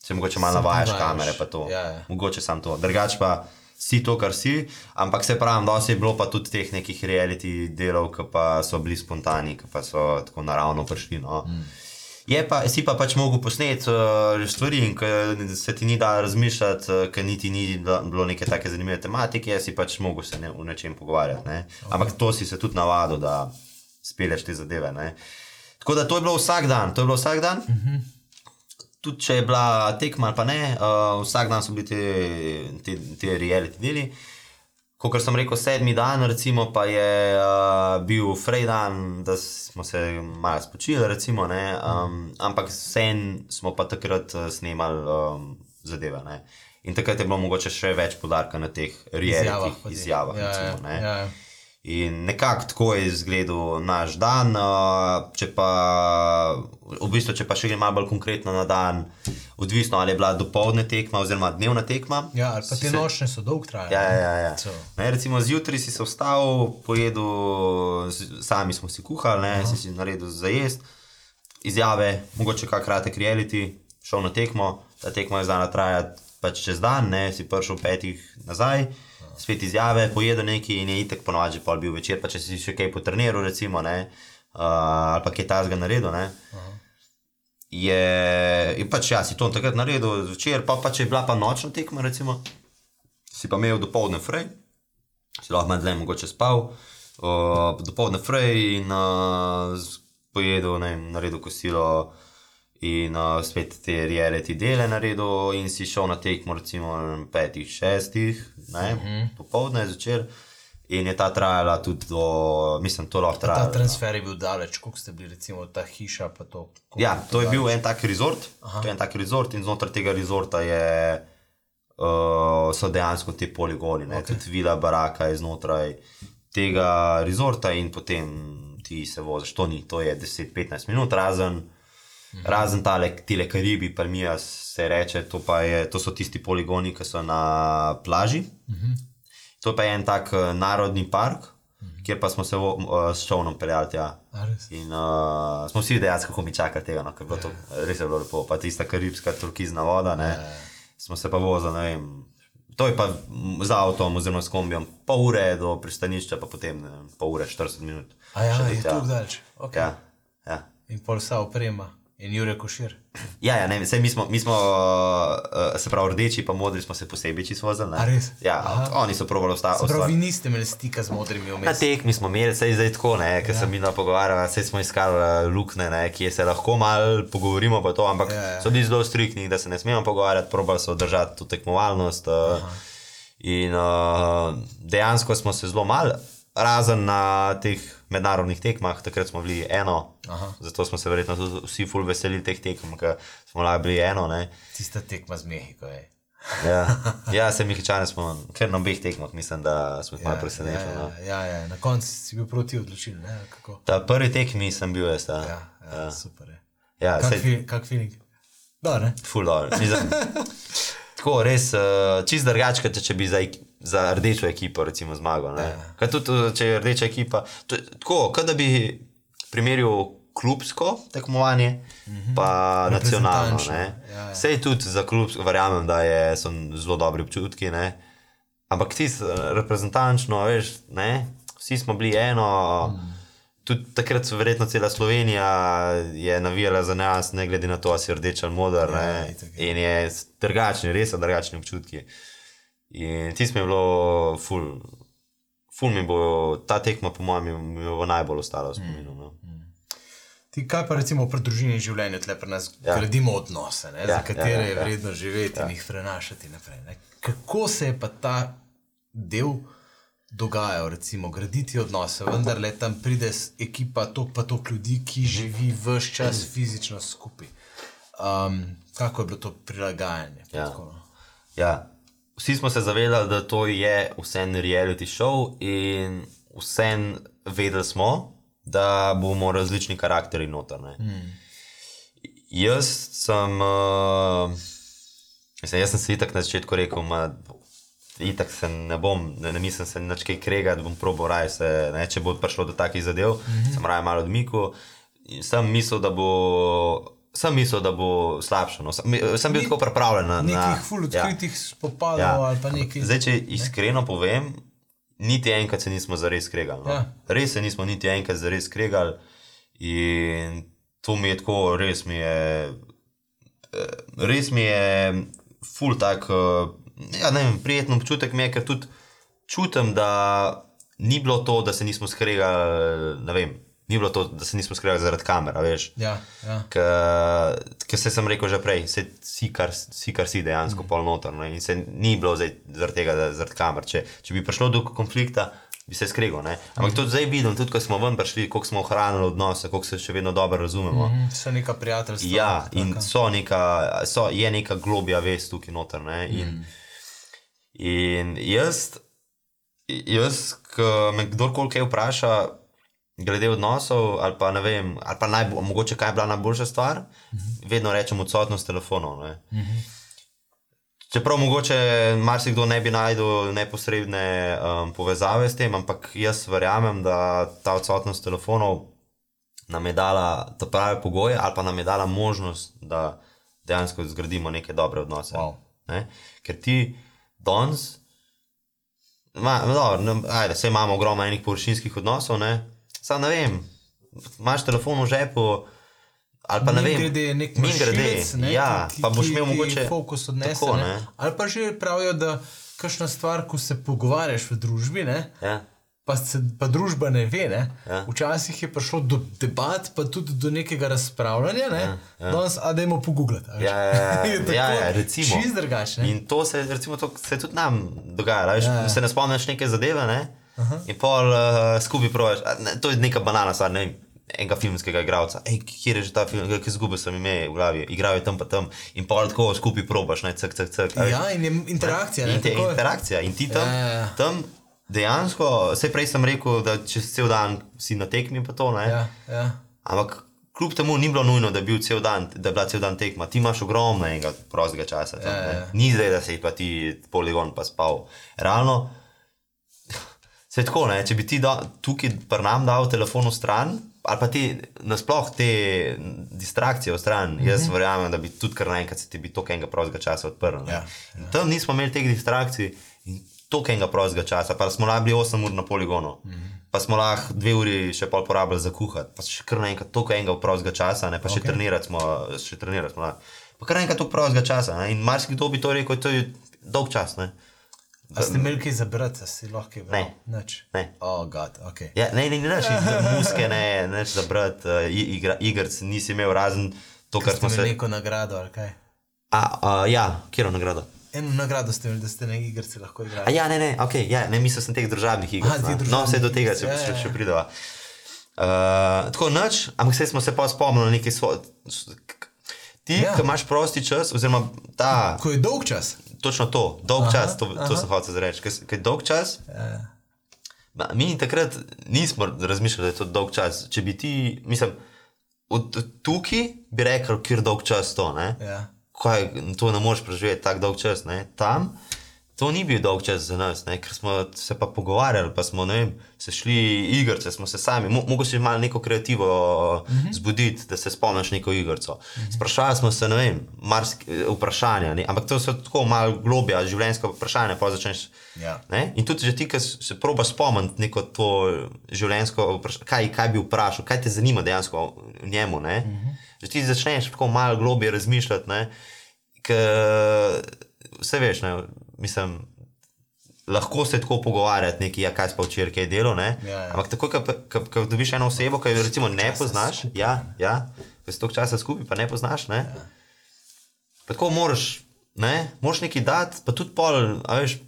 S3: se mogoče malo navajaš kamere. pa to.
S2: Ja, ja.
S3: Mogoče sam to. Drugač pa si to, kar si, ampak se pravi, dosti je bilo pa tudi teh nekih reality delov, ki pa so bili spontani, ki pa so tako naravno prišli. No. Mm. Je pa, si pa pač mogel posneti uh, stvari, in ko se ti ni da razmišljati, uh, ker niti ni bila- bilo neke take zanimive tematike, si pač mogel se ne, o nečem pogovarjati. Ne? Okay. Ampak to si se tudi navadil, da speleš te zadeve. Ne? Tako da to je bilo vsak dan, to je bilo vsak dan. Mm -hmm. Tudi če je bila tekma ali pa ne, uh, vsak dan so bili te, te, te reality deli. Kot sem rekel, sedmi dan, recimo, pa je uh, bil fraj dan, da smo se malo spočili, recimo, ne, um, ampak vsem smo pa takrat uh, snemali um, zadeve. Ne. In takrat je bilo mogoče še več podarka na teh reality
S2: ti.
S3: izjavah.
S2: Ja,
S3: recimo,
S2: ja, ja, ja.
S3: In nekako tako je izgledal naš dan. uh, Če pa, v bistvu, če pa še gremo malo bolj konkretno na dan, odvisno ali je bila dopoledne tekma oziroma dnevna tekma.
S2: Ja, ali pa te
S3: se-
S2: nočne so dolg trajale.
S3: Ja, ja, ja.
S2: So.
S3: Ne, recimo zjutraj si se vstal, pojedel, sami smo si kuhali, ne, si si naredil za jesti, izjave, mogoče kak kratek reality, šel na tekmo, ta tekma je znala trajati pač čez dan, ne, si prišel petih nazaj, spet izjave, pojedel nekaj in je itek ponovadi že pol bil večer, pa če si še kaj potrniral, recimo, ne, uh, ali pa kaj tazga naredil, ne. Je, je pač ja, si to takrat naredil zvečer, pa, pa če je bila pa nočna tekma, recimo, si pa imel dopoledne frej, si lahko malo dlje mogoče spal, uh, dopoledne frej in uh, pojedel, ne naredil kosilo in uh, spet te reality dele naredil in si šel na tekmo recimo petih, šestih, ne, uh -huh. popoldne, zvečer. In je ta trajala tudi do, mislim, to lahko
S2: Ta
S3: traja.
S2: transfer je bil daleč, koliko ste bili, recimo ta hiša. To,
S3: Ja, to je
S2: daleč?
S3: bil en tak resort, to je en tak resort in znotraj tega resorta je, uh, so dejansko ti poligoni, okay. tudi vila baraka je znotraj tega resorta in potem ti se voziš, to ni, to je 10-15 minut, razen, mhm. razen tale, tile Karibi, Palmija se reče, to, je, to so tisti poligoni, ki so na plaži. Mhm. To pa je en tak uh, narodni park, mhm. kjer pa smo se vo, uh, s čovnom peljali tja.
S2: Res?
S3: In uh, smo vsi dejansko, kako mi čaka tega, no, ker je bilo to res je bilo lepo. Pa tista karibska turkizna voda, ne. Smo se pa vozili, ne vem. To je pa z avtom oziroma s kombijem pol ure do pristanišča, pa potem ne pol ure, 40 minut.
S2: A ja,
S3: še do
S2: je to daleč. Okay.
S3: Ja, ja.
S2: In pol vsa oprema in Jure Košir.
S3: Ja, ja, ne, sej mi smo, mi smo uh, se pravi, rdeči pa modri smo se posebej čisto vozili. Ja,
S2: Aha.
S3: oni so
S2: pravi,
S3: ostati.
S2: vi niste imeli stika z modrimi
S3: Na
S2: vmes.
S3: tekmi smo imeli, sej zdaj tako, ne, ker ja. sem mi napogovarjal, sej smo iskali uh, lukne, ne, kje se lahko malo pogovorimo, pa to, ampak
S2: Ja,
S3: ja, so bili zelo striktni, da se ne smemo pogovarjati, probali so držati to tekmovalnost. Uh, in uh, dejansko smo se zelo malo, razen na teh mednarodnih tekmah, takrat smo bili eno,
S2: Aha.
S3: zato smo se verjetno tudi vsi ful veselili teh tekem, ker smo lahko bili eno. Ne.
S2: Tista tekma z Mehiko je.
S3: Ja, ja se mi hičane smo, ker na obeh tekmah mislim, da smo jih ja, malo presenečili.
S2: ja,
S3: no.
S2: ja, ja, ja, na koncu si bil proti odločilni. ne, kako?
S3: Ta prvi tekmi sem bil jaz.
S2: Ja, ja, ja. super je.
S3: Ja,
S2: Kak,
S3: sej-
S2: fi, kak feeling? Ne?
S3: Ful dobro. Tako, res, uh, čist drugače, če bi ek- za rdečo ekipo recimo, zmagal. ne.
S2: Ja.
S3: Kaj tudi, če je rdeča ekipa. To, je tako, kot da bi primerjal klubsko tekmovanje, pa nacionalno.
S2: Reprezentančno,
S3: ne.
S2: ja, ja.
S3: Sej tudi za klubsko, verjamem, da je, so zelo dobri občutki. Ne. Ampak ti reprezentančno, veš, ne, vsi smo bili eno. Mm. Tudi takrat, verjetno cela Slovenija je navijala za nas, ne glede na to, ali si rdeč ali moder.
S2: Ja,
S3: ne.
S2: je.
S3: In je drugačni, res so drugačni občutki. In tisto mi je bilo, ful, ful mi bo ta tekma, po mojem, bo najbolj ostala v spominu. No.
S2: Ti kaj pa recimo pri družini in življenju, tle pri nas ja.
S3: Ja.
S2: gradimo odnose, ne, ja,
S3: Ja,
S2: za katere ja,
S3: ja,
S2: ja,
S3: ja,
S2: je
S3: ja.
S2: vredno živeti ja. in jih prenašati naprej. Ne. Kako se je pa ta del dogajal, recimo graditi odnose, vendar le tam pride ekipa, to pa to ljudi, ki živi vse čas fizično skupaj. Um, kako je bilo to prilagajanje?
S3: Ja.
S2: Tako, no?
S3: Ja. Vsi smo se zavedali, da to je vseeno reality show, in vseeno vedeli smo, da bomo različni karakteri noter. Mm. Jaz sem, uh, mislim, jaz sem si tako na začetku rekel, da itak se ne bom, ne, ne mislim se nič kaj kregati, bom probo raje se, ne, če bo prišlo do takih zadev, mm -hmm. sem raje malo odmiku. Sem mislil, da bo. Sem mislil, da bo slabše. No. Sem, sem bil Ni, tako pripravljen na
S2: nekaj. Nekih fulutskih ja. spopadov ja. ali pa nekaj.
S3: Zdaj, če iskreno ne? povem, niti enkrat se nismo zares kregali. No. Ja. Res se nismo niti enkrat zares kregali. In to mi je tako, res mi je, res mi je, ful tak. Ja, ne vem, prijeten občutek mi je, ker tudi čutim, da ni bilo to, da se nismo skregali, ne vem, ni bilo to, da se nismo skregali zaradi kamera, veš.
S2: Ja, ja.
S3: Ker se sem rekel že prej, se si kar si, kar si dejansko mm. polnotorno in se ni bilo zaradi tega, da zaradi kamer. Če, če bi prišlo do konflikta, bi se skregal. Ampak to zdaj vidim, tudi ko smo ven prišli, koliko smo ohranili odnose, koliko se še vedno dobro razumemo. Mm.
S2: So neka prijateljstva.
S3: Ja, in so neka, so, je neka globja vest tukaj noter. In, mm. in jaz, jaz ko me kdorkoli kaj vpraša, glede odnosov, ali pa ne vem, ali pa naj, mogoče kaj je bila najboljša stvar, mm -hmm. vedno rečem odsotnost telefonov. Čeprav mogoče marsikdo ne bi najdel neposredne um, povezave s tem, ampak jaz verjamem, da ta odsotnost telefonov nam je dala prave pogoje ali pa nam je dala možnost, da dejansko zgradimo neke dobre odnose.
S2: Wow.
S3: Ne? Ker ti danes, da se imamo ogromno enih površinskih odnosov, samo ne vem, imaš telefon v žepu. Ali pa ne vem,
S2: grede je nek mašinec,
S3: ja, pa boš imel mogoče
S2: fokus odnese. Tako, ali pa že pravijo, da kakšna stvar, ko se pogovarjaš v družbi, ne,
S3: ja.
S2: pa, se, pa družba ne ve. Ne, ja. Včasih je prišlo do debat, pa tudi do nekega razpravljanja. Ne, ja, ja. Danes, a da imamo pogooglati.
S3: Ja, ja, ja, ja, ja, recimo.
S2: Čist drugače.
S3: In to se, recimo, to se tudi nam dogaja. Ja, ja. Se ne spomniš neke zadeve, ne? In pol uh, skupaj provaš. To je neka banana stvar, ne vem enega filmskega igralca. Ej, kje je že ta film, ki izgubi sem ime v glavi, igrajo tam pa tam in pa tako skupaj probaš, ne, cek, cek, cek.
S2: Ja, in je interakcija. Ne,
S3: in te interakcija. In ti tam, ja, ja, ja. tam dejansko, vse prej sem rekel, da čez cel dan si na tekmi pa to, ne.
S2: Ja, ja.
S3: Ampak kljub temu ni bilo nujno, da, bil dan, da je bila cel dan tekma. Ti imaš ogromno enega prostega časa. Tam, ja, ja. Ni zdaj, da si pa ti poligon pa spal. Realno. Se tako, ne? če bi ti da, tukaj pri nam dal telefon v stran, ali pa ti nasploh te distrakcije v stran, mm -hmm. jaz verjamem, da bi tudi kar naenkrat se ti bi toliko enega prostega časa odprl. Ja, ja. Tam nismo imeli teh distrakcij in toliko enega prostega časa, pa smo lahko bili 8 ur na poligonu, mm -hmm. pa smo lahko 2 uri še pol porabili za kuhati, pa še kar naenkrat toliko enega prostega časa, ne? pa še okay. trenirati smo, še trenirati smo. Pa kar naenkrat toliko prostega časa ne? in marsikdo bi to rekel, to je dolg čas. Ne?
S2: A ste imeli kaj za brati, si lahko
S3: bral? Ne. Ne.
S2: Oh, God, okay.
S3: ja, ne, ne, ne, ne, muske, ne, neč za brati, uh, igra, igrc nisi imel razen to, kar smo
S2: se. Neko nagrado ali kaj?
S3: A, uh, ja, kjer nagrado?
S2: Eno nagrado ste imeli, da ste na igrci lahko igrali.
S3: A ja, ne, ne, okay, ja, ne, mislil sem teh državnih iger. No, vse do tega se ja, še, ja. še prideva. Uh, tako noč, ampak se smo se pa spomnili nekaj svojega. Ti, ja. ki imaš prosti čas, oziroma ta.
S2: Ko je dolg čas
S3: točno to, dolg aha, čas, to, to sem hotel reči. Ker je dolg čas.
S2: Ja.
S3: Ma, mi takrat nismo razmišljali, da je to dolg čas. Če bi ti, mislim, od tukaj bi rekel, kjer je dolg čas to.
S2: Ja.
S3: Kaj, to ne moreš preživeti tako dolg čas. Ne? Tam to ni bil dolg čas za nas, ne? ker smo se pa pogovarjali, pa smo vem, se šli igrice, smo se sami, Mo mogoče si malo neko kreativo uh mhm. -huh. zbuditi, da se spomniš neko igrico. Uh mhm. -huh. Sprašvali smo se, ne vem, vprašanja, ne? ampak to so tako malo globja, življenjska vprašanja. Začneš,
S2: ja.
S3: In tudi že ti, ki se proba spomniti neko to življenjsko vprašanje, kaj, kaj bi vprašal, kaj te zanima dejansko v njemu. Uh mhm. -huh. Že ti začneš tako malo globje razmišljati. Vse veš, ne? Mislim, lahko se tako pogovarjati, nekaj, ja, kaj sploh včeraj je delo. Ja, ja. Ampak tako, ko dobiš eno osebo, ki jo recimo ne poznaš, ja, ja, ko si toliko časa skupaj, pa ne poznaš. Ne? Ja. Tako moraš, ne, moraš nekaj dati, pa tudi pol, a veš.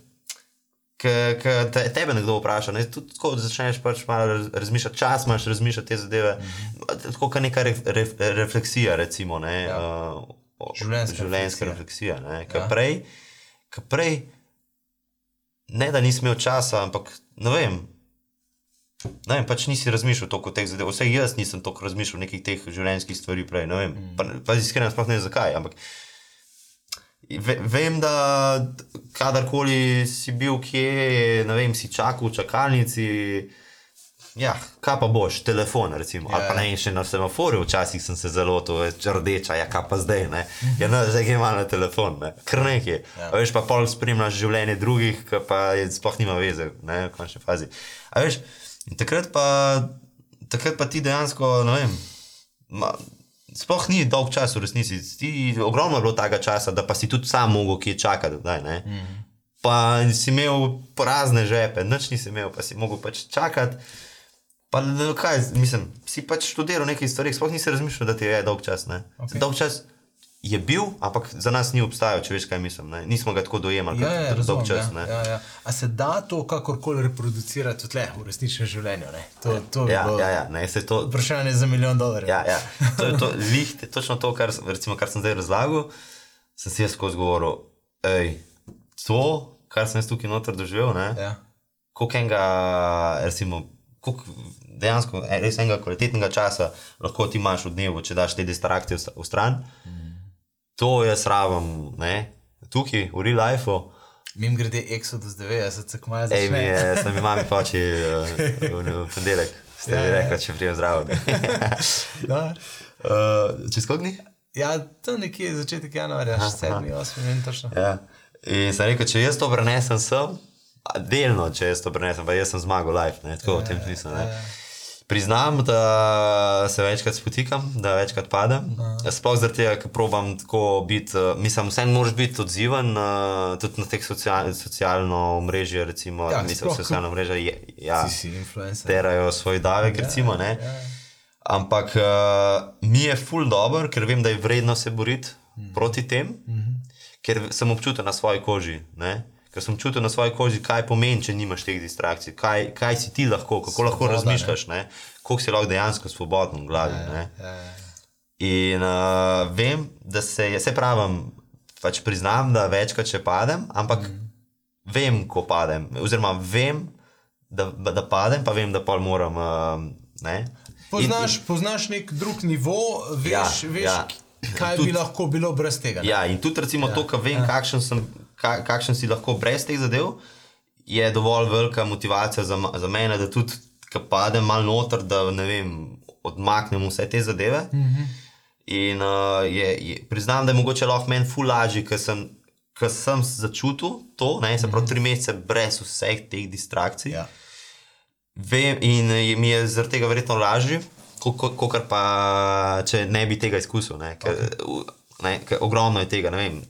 S3: Ker te, tebe nekdo vpraša, ne? tudi tako začneš pač malo razmišljati, čas imaš razmišljati te zadeve. Mm -hmm. Tako kot neka re, re, refleksija, recimo, ne, ja. uh,
S2: življenjska,
S3: življenjska refleksija. refleksija ja. Prej, ki prej, ne da nisi imel časa, ampak ne vem. Ne vem, pač nisi razmišljal toliko o teh zadev. Vse jaz nisem toliko razmišljal o nekih teh življenjskih stvari prej. Ne vem, mm. pa, pa iskreno sploh ne vem zakaj. Ampak ve, vem, da kadarkoli si bil kje, ne vem, si čakal v čakalnici. Ja, kaj pa boš, telefon, recimo. Yeah. Ali pa
S2: Ja.
S3: ne, še na semaforju, včasih sem se zelo to, rdeča, ja, kaj pa zdaj, ne. Ja, no, zdaj gremo na telefon, ne. Kar nekaj.
S2: Ja.
S3: Yeah. Veš pa pol spremljaš življenje drugih, ki pa je, sploh nima veze, ne, v končni fazi. A veš, in takrat pa, takrat pa ti dejansko, ne vem, ma, sploh ni dolg čas v resnici. Ti, ogromno je bilo tega časa, da pa si tudi sam mogel kje čakati, daj, ne. Mm. Pa si imel prazne žepe, nič nisi imel, pa si mogel pač čakati. Pa ne, kaj, mislim, si pač študiral nekaj stvari, sploh nisi razmišljal, da ti je dolg čas.
S2: Ok.
S3: Okay. Dolg čas je bil, ampak za nas ni obstajal, če veš, kaj mislim. Ne? Nismo ga tako dojemali
S2: Ja, ja,
S3: kot dolg
S2: razumem,
S3: čas.
S2: ja,
S3: ne.
S2: ja, ja. A se da to kakorkoli reproducirati tle, v resničnem življenju? Ne? To, to
S3: Ja,
S2: bilo
S3: ja, ja, ne, se to,
S2: vprašanje za milijon dolarjev.
S3: ja, ja. To je to, lih, točno to, kar, recimo, kar sem zdaj razlagal, sem si jaz skozi govoril. Ej, to, kar sem jaz tukaj noter doživel, ne,
S2: Ja.
S3: koliko enega, recimo, koliko dejansko res enega kvalitetnega časa lahko ti imaš v dnevu, če daš te distrakcije v, stran. Mm. To jaz rabim, ne, tukaj, v real lifeu.
S2: Mim grede Exodus 90, se kmaja
S3: Ej, mi je, sem mi mami poči uh, v, ponedeljek, ste
S2: Ja,
S3: mi
S2: ja.
S3: rekli, če prijem zdravo.
S2: Da.
S3: uh, čez koliko dni?
S2: Ja, to nekje začetek januarja, 7, 8, ne vem točno.
S3: Ja. In sem rekel, če jaz to prenesem sem, delno, če jaz to prenesem, pa jaz sem zmagal live, ne, tako v tem smislu. ne. Priznam, da se večkrat spotikam, da večkrat padem. Sploh zaradi tega, ker probam tako biti, uh, mislim, vseeno moraš biti odziven, uh, tudi na teh social, socialno mrežje, recimo,
S2: Ja,
S3: ja, mislim,
S2: ko-
S3: socialno mrežje, je, ja,
S2: Si si influencer.
S3: terajo svoj davek, recimo, ne.
S2: ja.
S3: Ampak uh, mi je ful dobro, ker vem, da je vredno se boriti mm. proti tem, mm -hmm. ker sem občutil na svoji koži. Ne? Ker sem čutil na svoji koži, kaj pomeni, če nimaš teh distrakcij, kaj, kaj si ti lahko, kako lahko
S2: Svoboda,
S3: razmišljaš, ne? koliko si lahko dejansko svoboden v glavi. Ja,
S2: Ja, ja.
S3: In uh, vem, da se je, se pravim, pač priznam, da večkrat še padem, ampak mm. vem, ko padem. Oziroma, vem, da, da padem, pa vem, da pol moram. Uh, ne.
S2: Poznaš, in, poznaš nek drug nivo, veš,
S3: Ja,
S2: veš
S3: ja.
S2: kaj
S3: Tudi-
S2: bi lahko bilo brez tega. ne?
S3: Ja, in tudi recimo ja, to, kar vem, ja. kakšen, sem, ka, kakšen si lahko brez teh zadev, je dovolj velika motivacija za, za mene, da tudi, ko padem malo noter, da ne vem, odmaknem vse te zadeve. Mm -hmm. In uh, je, je, priznam, da je mogoče lahko meni ful lažje, ker sem, ker sem začutil to, ne, se pravi, tri mesece brez vseh teh distrakcij.
S2: Ja.
S3: Vem, in je- mi je zaradi tega verjetno lažje, kot pa če ne bi tega izkusil. Ne? Ker, okay. ne, ker ogromno je tega. ne vem.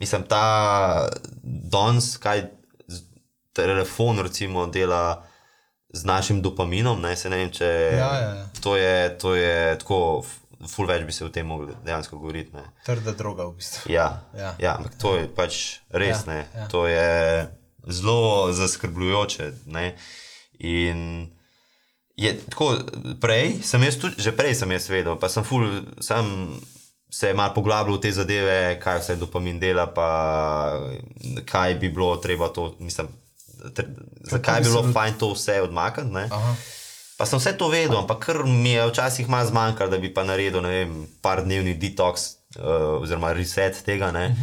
S3: Mislim, ta danes, kaj telefon recimo dela z našim dopaminom. Ne, se ne vem, če
S2: Ja, ja, ja.
S3: To, je, to je tako, ful več bi se o tem mogli dejansko govoriti. Ne.
S2: Trda droga v bistvu.
S3: Ja,
S2: Ja.
S3: ja. ampak to je pač res.
S2: Ja,
S3: Ja,
S2: ja.
S3: To je zelo zaskrbljujoče. Ne? In je tako, prej sem jaz tudi, že prej sem jaz vedel, pa sem ful, sem se je malo poglabljal v te zadeve, kaj vse dopamin dela, pa kaj bi bilo treba to, mislim, tre, zakaj
S2: bi
S3: bi bilo
S2: se-
S3: fajn to vse odmakniti. Pa sem vse to vedel, ampak kar mi je včasih malo zmanjkalo, da bi pa naredil, ne vem, par dnevni detox uh, oziroma reset tega. Ne.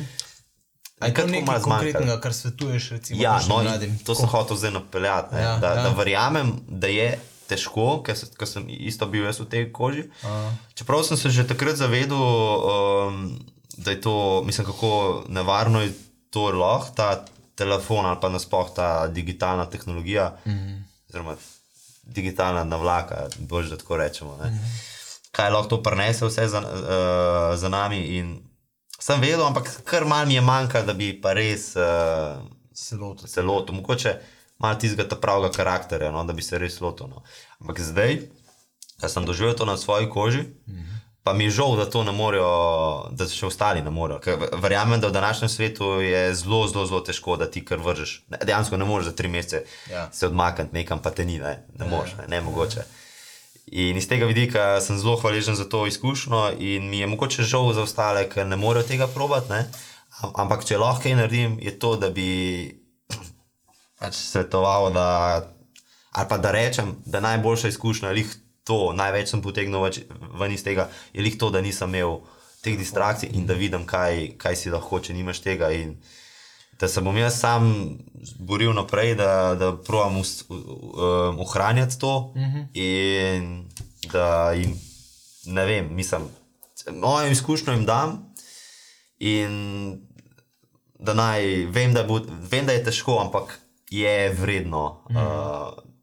S2: A je to nekaj konkretnega, kar svetuješ recimo
S3: Ja, no, to sem hotel zdaj napeljati. ne,
S2: Ja,
S3: Da,
S2: ja.
S3: da verjamem, da je težko, ker, se, ker sem isto bil jaz v tej koži.
S2: Aha.
S3: Čeprav sem se že takrat zavedal, um, da je to, mislim, kako nevarno je to lahko, ta telefon ali pa nasploh ta digitalna tehnologija, mm. -hmm. oziroma digitalna navlaka, bolj da tako rečemo. Mm -hmm. Kaj lahko to prenese vse za, uh, za nami. In sem vedel, ampak kar mal mi je manjka, da bi pa res. Uh,
S2: se lotil,
S3: mogoče malo ta pravega karakterja, no, da bi se res lotil. No. Ampak zdaj, da sem doživel to na svoji koži, mm -hmm. pa mi je žal, da to ne morejo, da še ostali ne morejo. Ker verjamem, da v današnjem svetu je zelo, zelo, zelo težko, da ti kar vržeš. Dejansko ne moreš za tri mesece
S2: Ja.
S3: se odmakniti nekam, pa te ni, ne, ne moreš, ne, ne mogoče. In iz tega vidika sem zelo hvaležen za to izkušnjo, in mi je mogoče žal za ostale, ker ne morejo tega probati. Ne? Am- Ampak če lahko kaj naredim, je to, da bi pač svetoval, da, ali pa da rečem, da najboljša izkušnja lih to, največ sem potegnil ven iz tega, je lih to, da nisem imel teh distrakcij in da vidim, kaj, kaj si lahko, če nimaš tega. In da se bom jaz sam boril naprej, da, da u- um, ohranjati to uh -huh. in da jim, ne vem, mislim, mojo izkušnjo jim dam. In da naj, vem, da, bo, vem, da je težko, ampak je vredno mm. uh,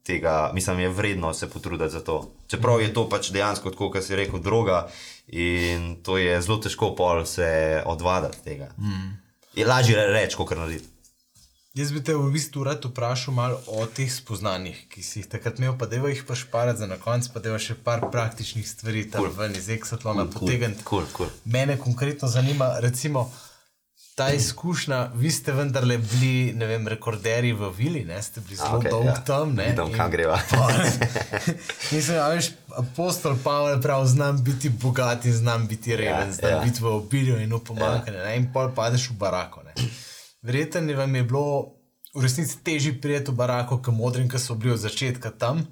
S3: tega, mislim, je vredno se potruditi za to. Čeprav je to pač dejansko, tako kot si rekel, droga in to je zelo težko pol se odvaditi tega. Mm. Je lažje reči, kot narediti.
S2: Jaz bi te v bistvu rad vprašal malo o teh spoznanjih, ki si jih takrat imel, pa da jih pa šparati za na konec, pa da še par praktičnih stvari tam cool. ven iz Exatlona cool, potegniti.
S3: Cool, cool.
S2: Mene konkretno zanima, recimo, ta izkušnja, vi ste vendarle bili, ne vem, rekorderji v Vili, ne? ste bili zelo okay, dolg
S3: ja.
S2: ja. tam. Ne?
S3: Vidim, kam greva.
S2: Mislim, da veš, apostol Pavel prav znam biti bogat in znam biti reven,
S3: Ja,
S2: znam
S3: ja.
S2: biti v obilju in v pomankanju. Ja. In pol padeš v barako. Ne? Verjetno vam je bilo v resnici težje prijeti v barako, kot modrim, ki so bili od začetka tam.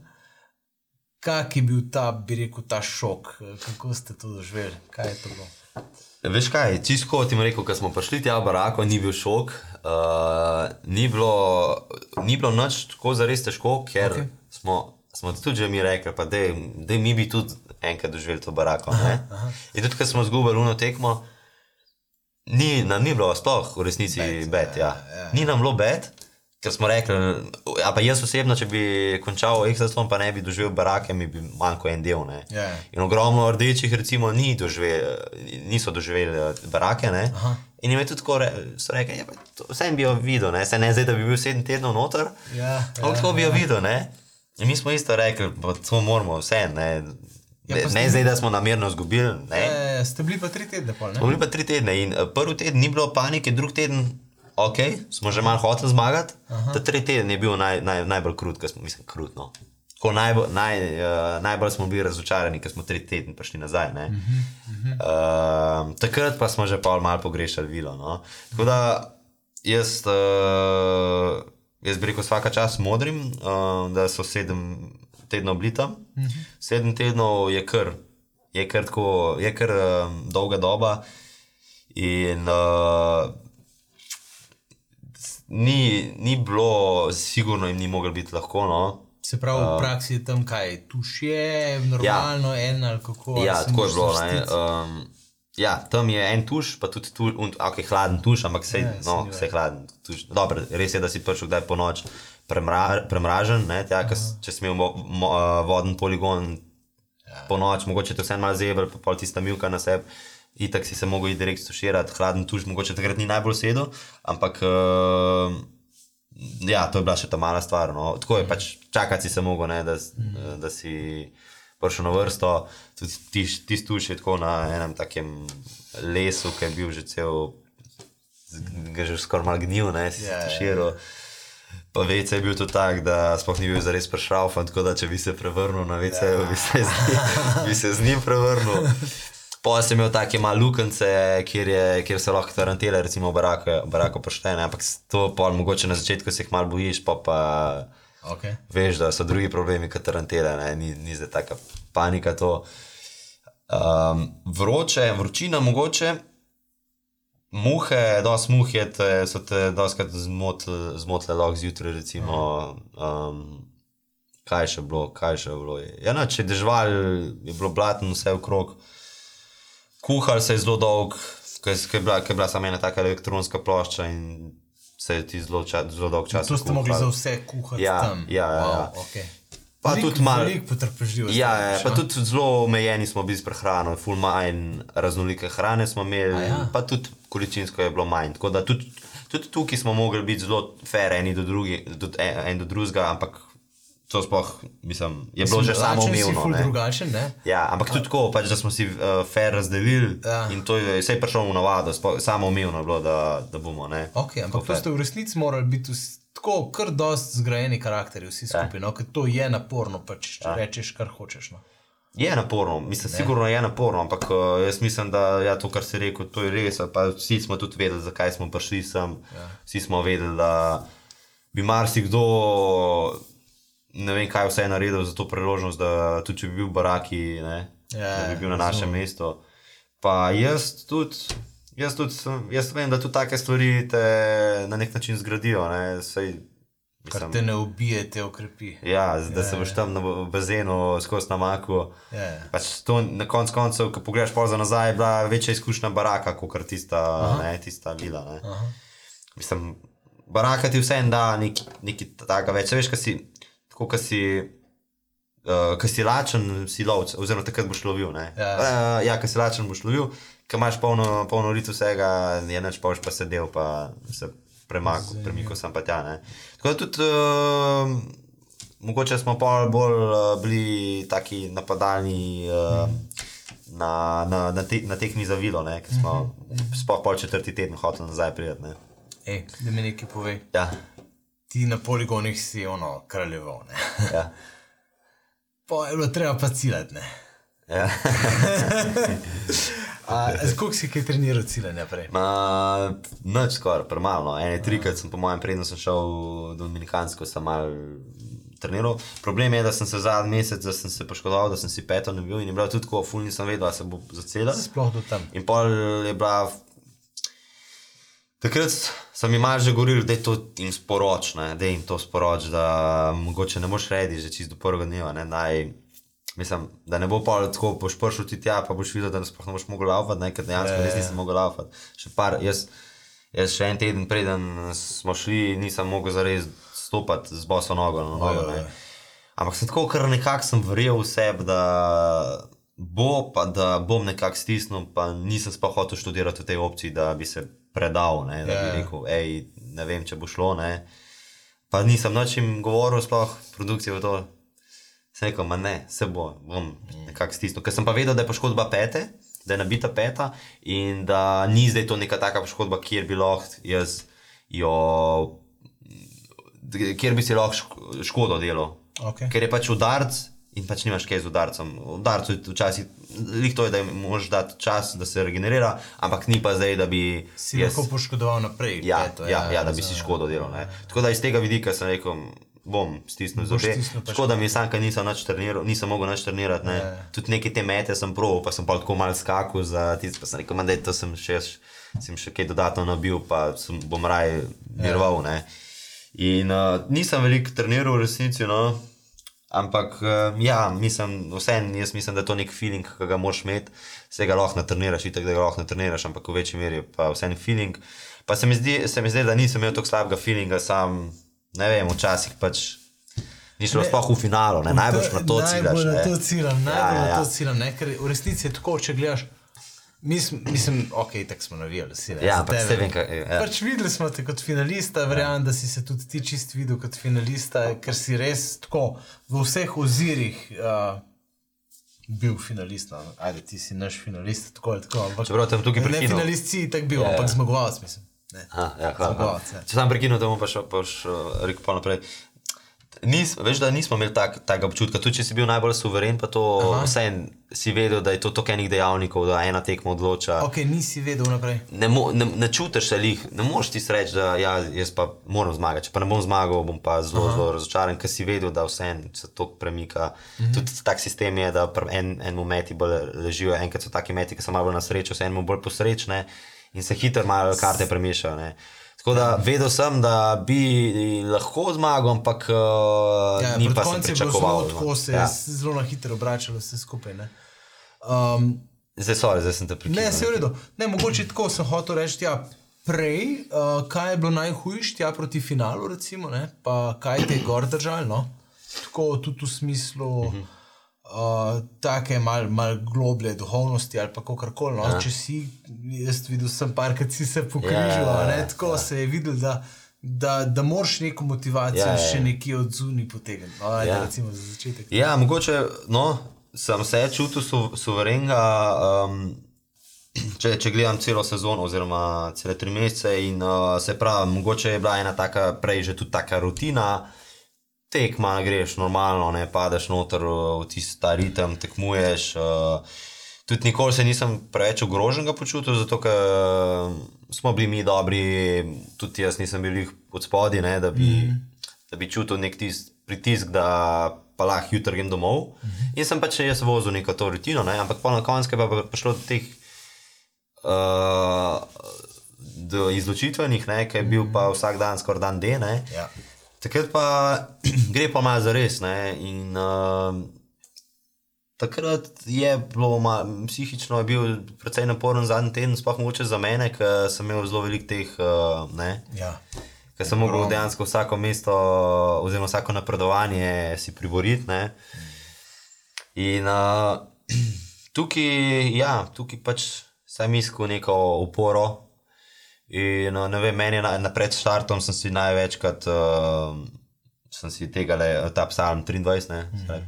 S2: Kak je bil ta, bi rekel, ta šok, kako ste to doživeli, kaj je to bilo?
S3: Veš kaj, čisto ti rekel, ko smo prišli tja v barako, ni bil šok, uh, ni bilo, ni bilo nič tako zares težko, ker okay. smo, smo tudi že mi rekli, da mi bi tudi enkrat doživeli to barako. Aha, aha. In tudi, ko smo zgubili uno tekmo, ni, nam ni bilo sploh v resnici bed. Ja, ja. Ni nam bilo bed. Ker smo rekli, a pa jaz osebno, če bi končal Exatlon, pa ne bi doživel barake, mi bi manjko en del. Ne.
S2: Ja.
S3: In ogromno rdečih, recimo, ni doživeli, niso doživeli eh, barake. In jim je tudi tako, re, rekli, ja, vse bi jo videl, ne? se ne zdaj, da bi bil sedem tednov noter,
S2: Ja,
S3: ampak tako bi jo videl. Ne? In mi smo isto rekli, pa to moramo vse. Ne,
S2: Ja,
S3: ne,
S2: ste-
S3: zdaj, da smo namerno izgubili. ne.
S2: E, ste bili pa tri tedne, pol, ne?
S3: Smo bili pa tri tedne in uh, prvi teden ni bilo panike, drugi teden, ok, smo že malo hoteli zmagati. Ta tretji teden je bil naj, naj, najbolj krut, smo, mislim, krutno. Tako najbolj, naj, uh, najbolj smo bili razočarani, ker smo tri tedne prišli nazaj. Uh -huh, uh, takrat pa smo že pol malo pogrešali vilo. No? Tako da jaz, uh, jaz bi rekel, vsaka čas modrim, uh, da so sedem tednov bili tam. Uh -huh. Sedem tednov je kar, je kar, tako, je kar um, dolga doba. In uh, ni, ni bilo, sigurno jim ni moglo biti lahko. No?
S2: Se pravi, v praksi je tam kaj, tuš je, normalno, ja. en ali kako.
S3: Ja, tako je bilo. Um, ja, tam je en tuš, pa tudi tu, un, okay, hladen tuš, ampak vse
S2: Ja,
S3: ja, no, vse hladen tuš. Dobro, res je, da si prišel kdaj po noč premra, premražen, ne, tja, kas, če si imel mo, mo, uh, voden poligon ja. po noč, mogoče te vseeno malo zebel, pa pol tista milka na sebi. Itak si se mogel direkt stuširati, hladen tuš, mogoče takrat ni najbolj sedel, ampak uh, ja, to je bila še ta mala stvar. No. Tako je pač čakati si se mogel, ne, da, da si prišel na vrsto. Tudi ti, ti stuš je tako na enem takem lesu, ki je bil že cel, ga že skoraj mal gnil, ne, si
S2: Ja,
S3: yeah,
S2: ja,
S3: stuširal. Pa vece je bil to tak, da sploh ni bil zares prešraufan, tako da če bi se prevrnil na vece, yeah. bi, se z bi se z njim prevrnil. Pa sem imel take malo luknjice, kjer, je- kjer so lahko tarantele, recimo v baraku poštene, ampak to pa mogoče na začetku se jih malo bojiš, pa pa
S2: Okay.
S3: veš, da so drugi problemi kot tarantele, ne? ni, ni zdaj taka panika to. Um, vroče, vročina mogoče, muhe, dosti muh je, te, so te doskrat zmotile, zmotile lahko zjutraj, recimo. Um, kaj še bilo, kaj še bilo. Ja, no, če je dežval, je bilo blatno vse okrog. Kuhal se je zelo dolg, ker je bila, ker je bila samo ena taka elektronska plošča in se je ti zelo, ča, zelo dolg čas.
S2: To ste mogli
S3: kuhalo.
S2: za vse kuhati
S3: Ja,
S2: tam.
S3: ja, ja, ja.
S2: Wow, okay.
S3: Pa tudi malo-
S2: Veliko potrpežljivosti.
S3: Ja, ja, pa
S2: no?
S3: tudi zelo omejeni smo bili s prehrano, ful manj raznolike hrane smo imeli,
S2: A ja?
S3: pa tudi količinsko je bilo manj. Tako da tudi, tudi tukaj smo mogli biti zelo fair eni do, drugi, do, en do drugega, ampak to sploh, mislim, je bilo že samo umevno.
S2: drugačen, ne?
S3: Ja, ampak tudi tako, pač, da smo si uh, fair razdelili
S2: Ja.
S3: ja. in to je vse prišlo v navado, samo umevno je bilo, da, da bomo. Ne,
S2: Okay, ampak to ste v resnici morali biti tako kar dost zgrajeni karakteri, vsi skupaj, no, ker to je naporno, pač, če ja. rečeš, kar hočeš. No.
S3: Je naporno, mislim, ne. sigurno je naporno, ampak uh, jaz mislim, da ja, to, kar si rekel, to je res. Vsi smo tudi vedeli, zakaj smo prišli sem. Ja. Vsi smo vedeli, da bi marsikdo, ne vem, kaj vse je naredil za to priložnost, da tudi če bi bil v baraki, ne, ja, da bi bil na našem mestu. Pa jaz tudi, jaz tudi jaz vem, da tudi take stvari te na nek način zgradijo. Ne, sej,
S2: Kar te ne ubije, te okrepi.
S3: Ja, da se boš tam na bazenu skozi namaku. Pač to na koncu koncev, ko pogledaš za nazaj, je bila večja izkušnja baraka, kot tista, ne, tista vila. Mislim, baraka ti vse en da nekaj takega več. Veš, kaj si, tako, kaj si, uh, kaj si lačen, si lovec, oziroma takrat boš lovil. Ja, uh, ja kaj si lačen, boš lovil, kaj imaš polno, polno litu vsega, je neč pa boš pa sedel, pa se premaknil, premikal sem pa tja. Ne. Tako da tudi, uh, mogoče smo pa bolj uh, bili taki napadalni. Uh, Na, na, na, te, na tekmi za vilo, ki smo uh -huh. sploh pol četrti teden hoteli nazaj prijeti.
S2: Ej, da mi nekaj pove.
S3: Ja.
S2: Ti na poligonih si ono kraljevo. Ja. Pa je bilo treba pa ciljati.
S3: Ja.
S2: Kako si kaj treniral ciljanje naprej?
S3: Noč skoraj, premalo. Ene trikrat sem po mojem prednjem šel v Dominikansko, sem mal treniral. Problem je, da sem se zadnji mesec, da sem se poškodoval, da sem si peto ne bil in je bilo tudi tako, fulni sem vedel, da se bo zacela.
S2: Sploh do tam.
S3: In pol je bila. Takrat sem jim že govoril, da je to jim sporoč, ne? da jim to sporoč, da mogoče ne boš redi že čist do prvega dneva. Ne? Naj, mislim, da ne bo pa tako, boš prišel ti tja, pa boš videl, da ne boš mogel laufati, ne? ker dejansko res nisem mogel laufati. Še par, jaz, jaz še en teden preden smo šli, nisem mogel zares stopati z boso nogo na nogo. Ne? Ampak sem tako, ker nekako sem verjel v sebi, da bo, pa da bom nekako stisnil, pa nisem sploh hotel študirati v tej opciji, da bi se predal, ne, da bi ja. rekel, hej, ne vem, če bo šlo. Ne. Pa nisem noč jim govoril, sploh produkcijo v to. Sem rekel, ne, se bo, bom nekako stisnil. Ker sem pa vedel, da je poškodba pete, da je nabita peta in da ni zdaj to neka taka poškodba, kjer bi lahko jaz jo, kjer bi si lahko škodo delal.
S2: Okay.
S3: Ker je pač udarc in pač nimaš kaj z udarcem. Udarcu je včasih Lih to je, da moraš dati čas, da se regenerira, ampak ni pa zdaj, da bi
S2: se jaz... lahko poškodoval naprej.
S3: Ja, peto, ja, ja, ja, da bi si škodo delal. Ne. Tako da iz tega vidika sem rekel, bom stisnil za vse. Škoda mi je, ker nisem, treniral, nisem mogel več trenirati. Ne. Ja. Tudi neke te mete sem proval, pa sem pa tako mal skakal za tiste, pa sem rekel, da to sem še, sem še kaj dodatno nabil, pa sem, bom raj miroval. Ja. In uh, nisem veliko treniral v resnici. No. Ampak, uh, ja, mislim, vsem, jaz mislim, da je to nek feeling, ki ga moraš imeti, se ga lahko natreniraš, itek, da ga lahko natreniraš, ampak v večji meri pa vsem feeling. Pa se mi zdi, se mi zdi da nisem imel tako slabega feelinga, sam ne vem, včasih pač. Ni šlo sploh v finalu, najbolj na to ciljaš.
S2: Najbolj na to ciljam, najbolj ja, ja, ja. na to ciljam, ker v resnici je tako, če gledaš. Mislim, mislim ok, tako smo navijali. Vsi,
S3: ja, ampak ste vem, kaj je. Ja.
S2: Pač videli smo te kot finalista, verjamem, da si se tudi ti čist videl kot finalista, ker si res tako v vseh ozirih. Uh, Bil finalist, no. ajde, ti si naš finalist, tako je.
S3: Čeprav tam tukaj
S2: prekinul. Ne finalist si, tako bil, ja, ampak ja. zmagovalec, mislim.
S3: Ha, ja, zmagovalec. Ja. Če sem prekinul, da bom pa šel, pa šel, uh, rekel pa naprej. Nis, veš, da nismo imeli tak, takega občutka. Tudi če si bil najbolj suveren, pa to vseeno si vedel, da je to toliko enih dejavnikov, da ena tekma odloča.
S2: Ok, nisi vedel naprej.
S3: Ne, mo, ne, ne čutiš se jih, ne moreš ti reči, da ja, jaz pa moram zmagati. Če pa ne bom zmagal, bom pa zelo, Aha. zelo razočaran, ker si vedel, da vseeno se to premika. Mhm. Tudi tak sistem je, da en, enemu meti bolj ležijo, enkrat so taki meti, ki so malo na srečo, se enemu bolj posrečne in se hitro malo karte premešajo. Tako da vedel sem, da bi lahko zmagal, ampak uh, ja, ni pa se pričakoval.
S2: Zelo, tako se je ja. zelo na hitro obračalo vse skupaj. Um,
S3: zdaj, sorry, zdaj sem te pripričal.
S2: Ne, se je v redu. Ne, mogoče tako sem hotel reči. Ja, prej, uh, kaj je bilo najhujše, ja, proti finalu, recimo, ne? pa kaj te je gor držalo. No? Tako tudi v smislu. Uh mhm. -huh uh, take malce mal globlje duhovnosti ali kako koli. No? Ja. Če si, jaz videl sem par, ki si se pokrižal, ja, ja, tako ja. se je videl. Da, Da, da moraš neko motivacijo ja, ja. še nekje od zunaj potegniti. No, ja.
S3: ja, mogoče no, sem se čutil su, suverenga, um, če, če gledam celo sezono, oziroma cele tri mesece. In, uh, se pravi, mogoče je bila ena taka, prej že tudi taka rutina, tekma, greš normalno, ne padeš noter v tisti ta ritem, tekmuješ. Uh, tudi nikoli se nisem preveč ogroženega počutil, zato ker smo bili mi dobri, tudi jaz nisem bil od spodaj, da, bi, mm. da bi čutil nek tisti pritisk, da pa lahko jutri grem domov. Mm -hmm. In sem pač jaz vozil neko to rutino, ne? ampak po koncu pa je prišlo do teh. Uh, Do izločitvenih, ki je bil pa vsak dan, skoraj dan D. Ja. Takrat pa gre pa malo za res. In uh, takrat je bilo malo, psihično je bil precej naporen zadnji teden, sploh mogoče za mene, ker sem imel zelo velik teh. Uh,
S2: ja.
S3: Ker sem mogel dejansko vsako mesto, oziroma vsako napredovanje si priboriti. In uh, tukaj, ja, tukaj pač sem iskal neko oporo. In uh, ne vem, meni na, na predštartom sem si največkrat, uh, sem si tega le, ta psalm 23, ne, mm -hmm.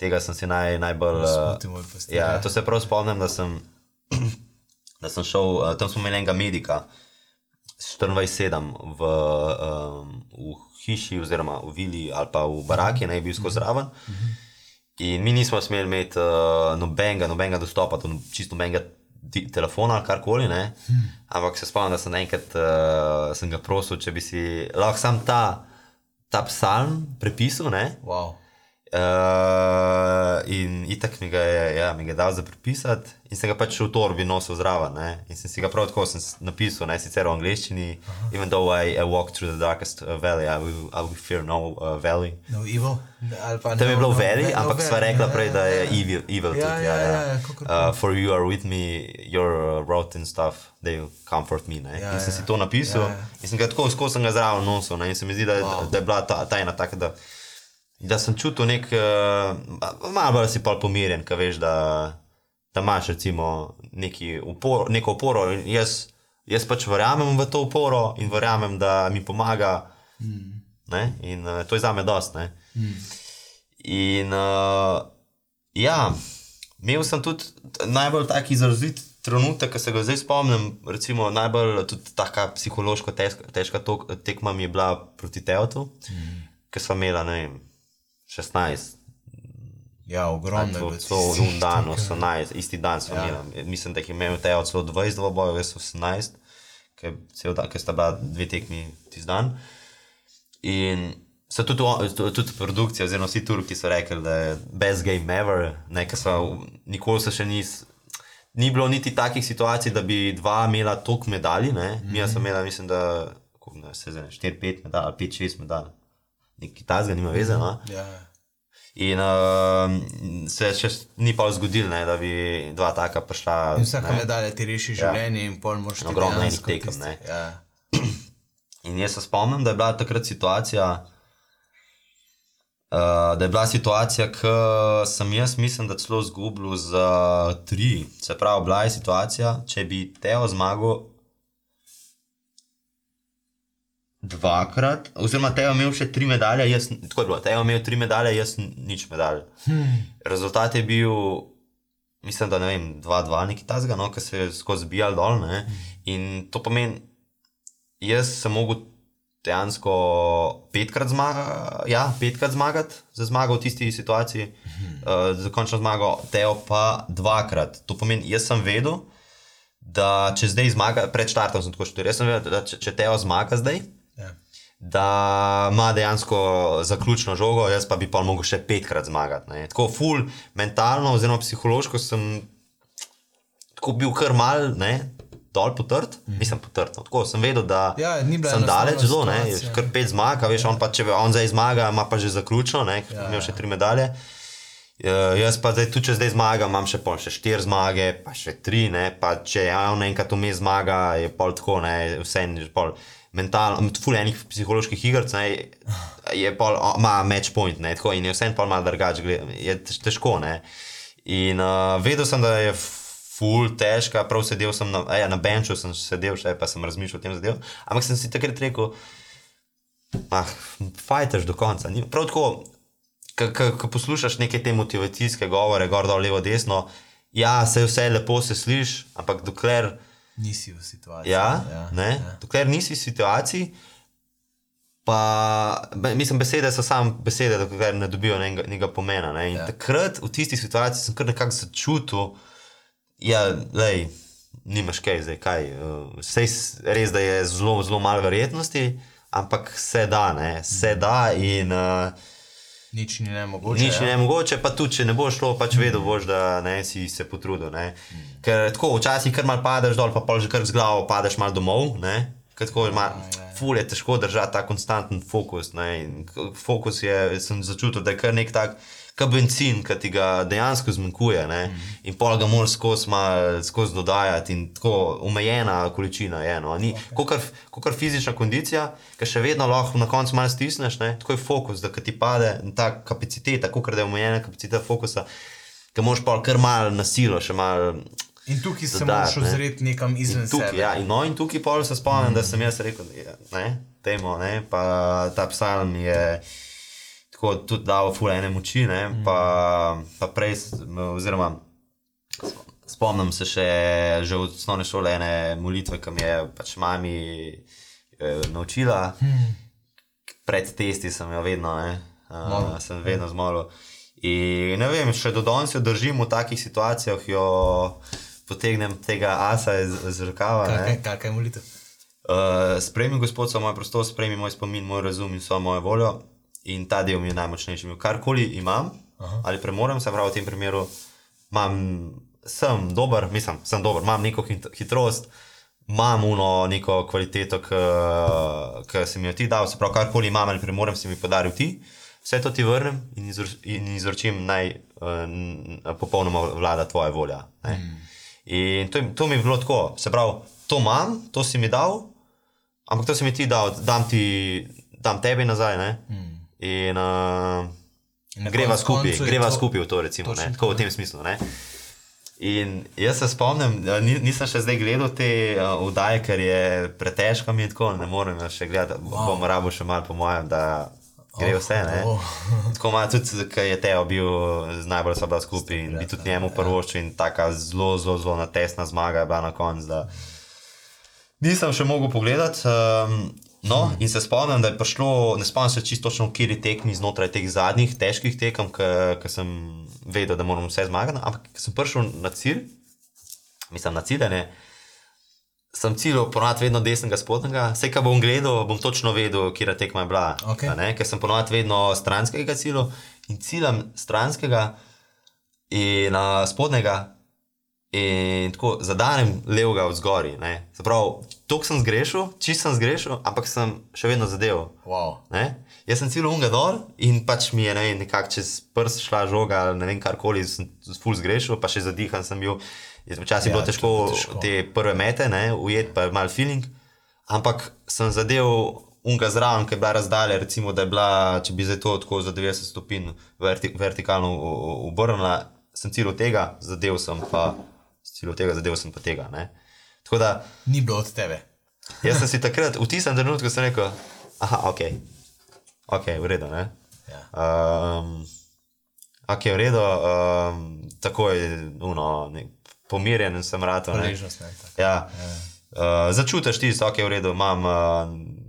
S3: tega sem si naj, najbolj. Uh, ja, to se prav spomnim, da sem, da sem šel, uh, tam smo imeli enega medika. 24-7 v, um, v hiši, oziroma v vili ali pa v baraki, naj bi bil skozi raven. In mi nismo smeli imeti uh, nobenega, nobenega dostopa, do čisto nobenega telefona ali karkoli. Ampak se spomnim, da sem enkrat uh, sem ga prosil, če bi si lahko sam ta, ta psalm prepisal.
S2: Wow.
S3: Uh, in itak mi ga je, ja, mi ga je dal za prepisati, in sem ga pač v torbi nosil zraven. Ne? In sem si ga prav tako napisal, ne sicer v angleščini. Aha. Even though I, I walk through the darkest uh, valley, I will, I will fear no uh, valley.
S2: No evil.
S3: Tam no, je bilo no, valley, no, ampak sva rekla ja, prej, da je ja, ja. evil. evil ja, tudi, ja, ja, ja. ja, uh, for you are with me, your uh, rotten stuff, they will comfort me. Ja, in sem ja. si to napisal, ja, ja. in sem ga tako skozi zraven nosil. In se mi zdi, da, wow. da je bila ta, ta ena taka da sem čutil nek, uh, malo bolj si pa pomirjen, kaj veš, da, da imaš recimo upor, neko oporo. Jaz, jaz pač verjamem v to oporo in verjamem, da mi pomaga. Mm. In uh, to je za me dost. Mm. In uh, ja, imel sem tudi najbolj taki izrazit. Trenutek, ki se ga zdaj spomnim, recimo najbolj taka psihološko težka, težka tekma mi je bila proti Teotu, mm. ki sem imela, ne vem, 16.
S2: Ja, ogromno
S3: je. To je un dan, 18, isti dan smo ja. imeli. Mislim, da jih je imel Teo celo 20 dvobojev, jaz 18, ker sta bila dve tekmi tisti dan. In so tudi, tudi produkcija, oziroma vsi Turki so rekli, da je best game ever, nekaj so, nikoli se še nis. Ni bilo niti takih situacij, da bi dva imela toliko medalj. Mm -hmm. Mi smo imeli, mislim, da se zdaj 4-5 medalj, 5-6 medalj nekaj tajnega, nima veze. No?
S2: Ja.
S3: In uh, se še ni pa zgodilo, ne, da bi dva taka prišla.
S2: In vsaka medalja ti reši ja. življenje, ja. in pol moraš
S3: ogromno enih tekem. Ja. In jaz se spomnim, da je bila takrat situacija. Uh, da je bila situacija, ki sem jaz, mislim, da celo zgubil za tri. Se pravi, bila je situacija, če bi Teo zmagal, dvakrat, oziroma te je imel še tri medalje, jaz, tako je bilo, te je imel tri medalje, jaz nič medalj. Hmm. Rezultat je bil, mislim, da ne vem, dva, dva, neki tazga, no, ki se je skozi bijal dol. Ne? In to pomeni, jaz sem mogel dejansko petkrat zmagati, ja, petkrat zmagati, za zmago v tisti situaciji, hmm. uh, za končno zmago, teo pa dvakrat. To pomeni, jaz sem vedel. Da, če zdaj zmaga, pred štartom sem tako študiral, jaz sem vedel, da če, če Teo zmaga zdaj, da ima dejansko zaključno žogo, jaz pa bi pa lahko še petkrat zmagati. Ne. Tako ful, mentalno, oziroma psihološko sem bil kar mal, ne, dol potrt, mm. nisem potrt. No. Tako sem vedel, da
S2: ja,
S3: sem daleč zelo, ne, kar pet zmag, veš, on pa če on zdaj zmaga, ima pa že zaključno, ne, ker ja, imel še tri medalje. Uh, jaz pa zdaj, tudi če zdaj zmagam, imam še, še štiri zmage, pa še tri, ne, pa če on enkrat vmes zmaga, je pol tako, ne, vse en pol mentalno, fulejnih psiholoških iger, je pa ima match point, ne, tako in je vse en pa malo drugače, je težko. Ne. In uh, vedel sem, da je ful težka, prav sedel sem na, ja, na benču, sem sedel še, pa sem razmišljal o tem zadev. Ampak sem si takrat rekel, ah, fajtaš do konca. Ni, prav tako, ko poslušaš neke te motivacijske govore, gor dol, levo, desno, ja, se vse lepo se slišiš, ampak dokler
S2: nisi v situaciji.
S3: Ja, ja, ja. Dokler nisi v situaciji, Pa, be, mislim, besede so samo besede, dokler ne dobijo nekega pomena. Ne? In
S2: Ja.
S3: takrat, v tisti situaciji, sem kar nekako začutil, da ja, nimaš kaj, zdaj kaj. Sej s- res, da je zelo, zelo malo verjetnosti, ampak se da, ne? se da in uh,
S2: Nič ni ne mogoče.
S3: nič
S2: ja.
S3: ne mogoče, pa tudi če ne bo šlo, pač vedel boš, da ne si se potrudil. Ne? Ker tako včasih kar mal padeš dol, pa pol že kar z glavo padeš mal domov. Ne? Ker tako je mal, ful je težko držati ta konstanten fokus. Ne? Fokus je, sem začutil, da je kar nek tak. Kot benzin, ki ti ga dejansko zmanjkuje, ne? in pol ga moraš skozi, skozi dodajati, in tako omejena količina je. No? Ni, kot fizična kondicija, ki še vedno lahko na koncu malo stisneš, ne? tako je fokus, da ti pade ta kapaciteta, kot da je omejena kapaciteta fokusa, ki moš pa kar malo na silo, še malo.
S2: In tukaj se moraš
S3: ne.
S2: ozreti nekam izven
S3: Tukaj,
S2: sebe.
S3: ja, in, no, in tukaj pol se spomnim, mm. da sem jaz rekel, da je temo, ne, pa ta psalm je tako tudi dal fulene moči, ne, mm. pa, pa prej, oziroma spomnim se še že od osnovne šole ene molitve, ki mi je pač mami eh, naučila. Mm. Pred testi sem jo vedno, ne, uh, sem vedno zmolil. In ne vem, še do danes jo držim v takih situacijah, jo potegnem tega asa iz, iz rokava. ne.
S2: Kaj, kaj, kaj molitev?
S3: Uh, spremi gospod, so moj prostor, spremi moj spomin, moj razum in vso mojo voljo. In ta del mi je najmočnejši. Karkoli imam Aha. ali premorem, se pravi v tem primeru, imam, sem dober, mislim, sem dober, imam neko hit hitrost, imam uno neko kvaliteto, ki si mi jo ti dal, se pravi, karkoli imam ali premorem, si mi podaril ti. Vse to ti vrnem in, izvr in izročim, naj uh, popolnoma vlada tvoja volja. Mm. In to, to mi je bilo tako, se pravi, to imam, to si mi dal, ampak to si mi ti dal, dam ti, dam tebi nazaj. Ne?
S2: Mm.
S3: In uh,
S2: In na
S3: greva skupaj, greva
S2: to-
S3: skupaj v to, recimo, ne? tako v tem smislu. Ne? In jaz se spomnim, nisem še zdaj gledal te uh, vdaje, ker je pretežko mi tako, ne morem še gledati. Wow. Bom rabo še malo, po mojem, da gre vse. Ne?
S2: oh.
S3: Tako ima tudi, ker je Teo bil z najbolj sabo skupaj in bi tudi njemu prvoščil in taka zelo, zelo, zelo natesna zmaga je bila na koncu. Nisem še mogel pogledati. Um, no, in se spomnim, da je prišlo, ne spomnim se čisto točno, v kateri tekmi znotraj teh zadnjih težkih tekem, ki sem vedel, da moram vse zmagati. Ampak sem prišel na cilj, mislim na ciljane. Sem ciljal ponovadi vedno desnega spodnjega, vse, kar bom gledal, bom točno vedel, kje tekma je bila. Ne, Ker sem ponovadi vedno stranskega cilja in ciljam stranskega in uh, spodnjega, in tako zadanem levega od zgori. Zaprav, to sem zgrešil, čist sem zgrešil, ampak sem še vedno zadeval.
S2: Wow.
S3: Ne? Jaz sem celo unga dol in pač mi je ne vem, nekako čez prst šla žoga ali ne vem karkoli, sem ful zgrešil, pa še zadihan sem bil. Včasih je
S2: Ja,
S3: bilo težko,
S2: težko.
S3: te prve mete, ne, ujet pa mal feeling, ampak sem zadeval unga zraven, ki je bila razdalja, recimo, da je bila, če bi zdaj to tako za 90 stopinj verti, vertikalno obrnila, sem cilj tega, zadev sem pa, cilj tega, zadev sem pa tega. Ne. Tako da
S2: Ni bilo od tebe.
S3: Jaz sem si takrat, v tistem trenutku, sem rekel, ah, ok, ok, v redu. Ne?
S2: Ja.
S3: Um, ok, v redu, um, tako je, uno, nek, pomirjen sem rad.
S2: Hvaležnost, ne, tako.
S3: Ja. Uh, začutiš ti, da je v redu, imam uh,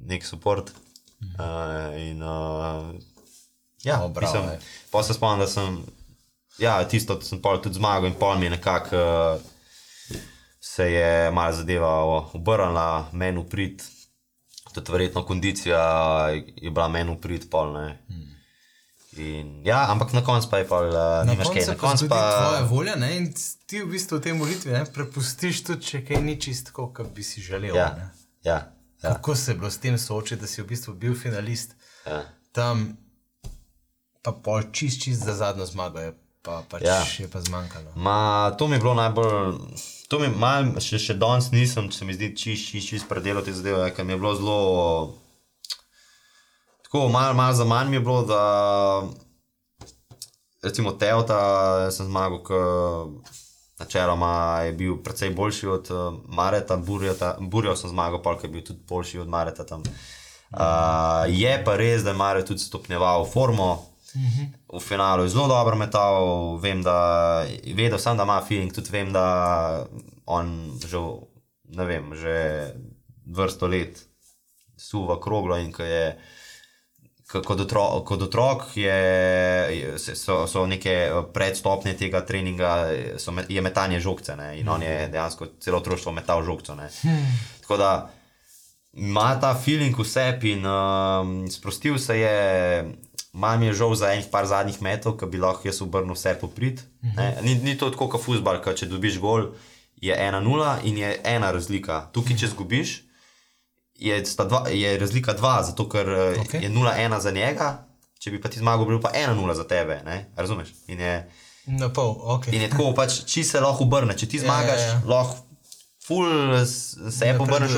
S3: nek podpor. Uh, in uh, ja,
S2: O, bravo,
S3: mislim, pa se spomnim, da sem, ja, tisto sem pol tudi zmagal in pol mi je nekako. Uh, se je malo zadeva obrnila, meni uprit, tudi verjetno kondicija je bila meni uprit, pol ne. In, ja, ampak na koncu pa je pa uh,
S2: Na
S3: nimaš kaj,
S2: koncu
S3: na
S2: pa
S3: koncu pa.
S2: tvoja volja ne? in ti v bistvu v tej molitvi ne, prepustiš tudi, če kaj ni čisto, kot bi si želel.
S3: Ja,
S2: ne.
S3: ja, ja,
S2: Kako se je bilo s tem soočiti, da si v bistvu bil finalist
S3: ja.
S2: tam, pa pol čist, čist za zadnjo zmago je pa, pač
S3: Ja.
S2: je pa zmanjkalo.
S3: Ma, to mi je bilo najbolj, to mi mal, še, še danes nisem, se mi zdi, čist, čist, čist predelal te zadeve, ker mi je bilo zelo, tako malo mal za manj mi je bilo, da recimo Teota sem zmagal, ker načeloma je bil precej boljši od uh, Mareta, Burjota, Burjo sem zmagal, pa je bil tudi boljši od Mareta tam. Uh, je pa res, da je Maret tudi stopnjeval formo. V finalu je zelo dobro metal, vem, da vedel sem, da ima feeling, tudi vem, da on že, ne vem, že vrsto let suva kroglo in ko je kot, otro, kot otrok je, so, so neke eh, predstopnje tega treninga, so, je metanje žogce ne? in on je dejansko celo otroštvo metal žogco. Hmm. Tako da ima ta feeling v sebi in um, sprostil se je. Mam je žal za enih par zadnjih metov, ki bi lahko jaz obrnil vse poprit. Mm -hmm. ni, ni to tako kot fusbal, ki če dobiš gol, je ena nula in je ena razlika. Tukaj, če zgubiš, je, dva, je razlika dva, zato ker eh, okay. je 0-1 za njega, če bi pa ti zmagal, bi bil pa 1-0 za tebe. Ne? Razumeš? In je,
S2: Na pol, ok.
S3: In je tako, pač, če se lahko obrne, če ti ja, zmagaš, ja, ja, ja. lahko ful se obrneš,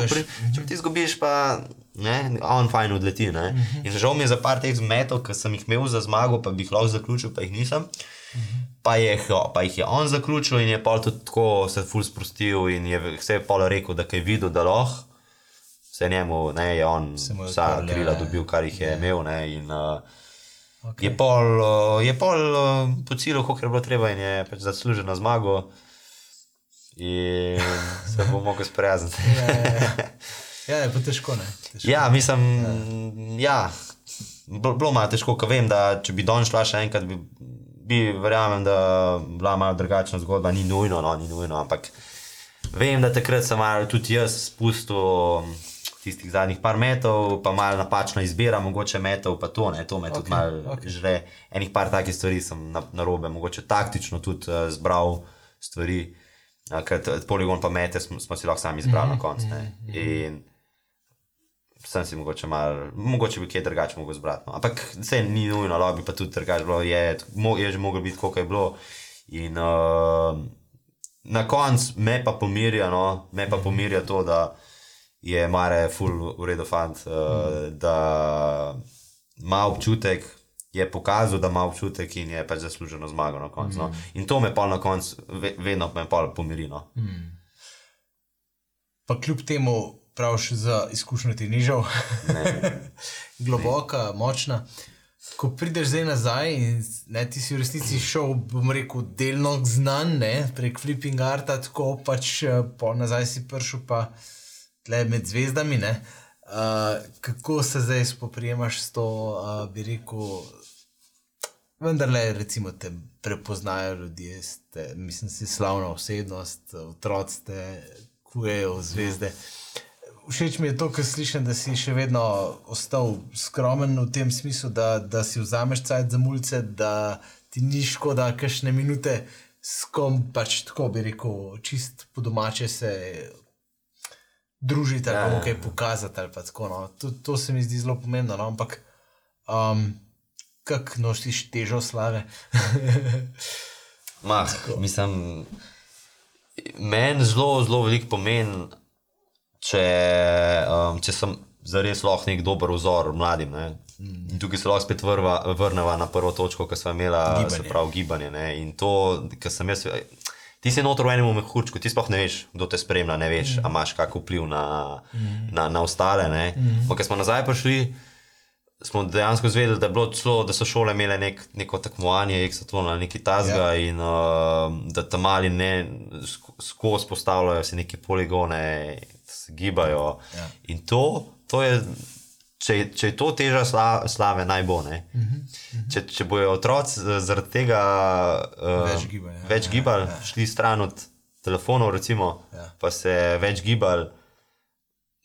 S3: če ti zgubiš, pa ne, on fajn odleti. Mm -hmm. In žal mi je za par teh zmetov, ki sem jih imel za zmago, pa bi jih lahko zaključil, pa jih nisem. Mm -hmm. Pa, je, pa jih je on zaključil in je pa tudi tako se ful sprostil in je vse pol rekel, da je videl, da lahko vse njemu, ne, je on vsa krila dobil, kar jih je ne. imel. Ne, in, uh, okay. Je pol, uh, je pol uh, po cilju, kot je bilo treba, in je pač zaslužil na zmago. In se bo mogel sprijazniti.
S2: ja, ja, ja. ja, je pa težko. težko.
S3: Ja, mislim, ja. Ja, bilo malo težko, ker vem, da če bi Don šla še enkrat, bi, bi verjamem, da bi bila malo drugačna zgodba. Ni nujno, no, ni nujno, ampak vem, da takrat sem malo tudi jaz spustil tistih zadnjih par metrov, pa malo napačna izbira, mogoče metov, pa to, ne, to me okay, tudi malo okay. žre. Enih par takih stvari sem na, na robe, mogoče taktično tudi uh, zbral stvari, uh, ker poligon pa mete smo, smo si lahko sami izbrali mm -hmm, na koncu. Mm -hmm. Sem si mogoče malo, mogoče bi kaj drugače mogel zbrati. No. Ampak vse ni nujno, lobby pa tudi drugače bilo, je, je že moglo biti, koliko je bilo. In uh, na koncu me pa pomirja, no, me pa pomirja to, da je Mare full v redu fant, uh, mm. da ima občutek, je pokazal, da ima občutek in je pač zasluženo zmago na koncu. No. Mm. No. In to me pa na koncu ve, vedno me pa pomiri. No. Mm.
S2: Pa kljub temu, praviš, za izkušnjo ti ni žal, globoka, ne. močna. Ko prideš zdaj nazaj in ne, ti si v resnici šel, bom rekel, delno znan, ne, prek flipping arta, tako pač eh, po nazaj si prišel pa tle med zvezdami. Uh, kako se zdaj spoprijemaš s to, uh, bi rekel, vendar le, recimo, te prepoznajo ljudje, ste, mislim, si slavna osebnost, otroci ste, kujejo zvezde. Všeč mi je to, kar slišim, da si še vedno ostal skromen v tem smislu, da, da si vzameš cajt za mulce, da ti ni škoda, kakšne minute s kom pač tako bi rekel, čist po domače se družiti ali ja, kaj ja. pokazati. Ali tako, no. to, to se mi zdi zelo pomembno. No. Ampak, um, kako nosiš težo slave?
S3: Mah, mislim, meni zelo, zelo veliko pomeni, če, um, če sem zares lahko nek dober vzor mladim. Ne. In tukaj se lahko spet vrva, vrnemo na prvo točko, ki smo imeli, se pravi, gibanje. Ne. In to, kar sem jaz ti si notor v enem mehurčku, ti sploh ne veš, kdo te spremlja, ne veš, mm. ali imaš kakšen vpliv na, mm. na, na ostale. Mm. Ker smo nazaj prišli, smo dejansko izvedeli, da, celo, da so šole imele nek, neko tekmovanje, eksotono, neki tazga yeah. in uh, da tam mali ne skozi postavljajo se neke poligone, se gibajo. Ja. In to, to je če, če je to teža sla, slave, naj bo. Uh -huh, uh -huh. če, če bojo otroci zaradi tega uh, več gibali, ja, več gibali ja, ja. šli stran od telefonov, recimo, ja. pa se več gibali.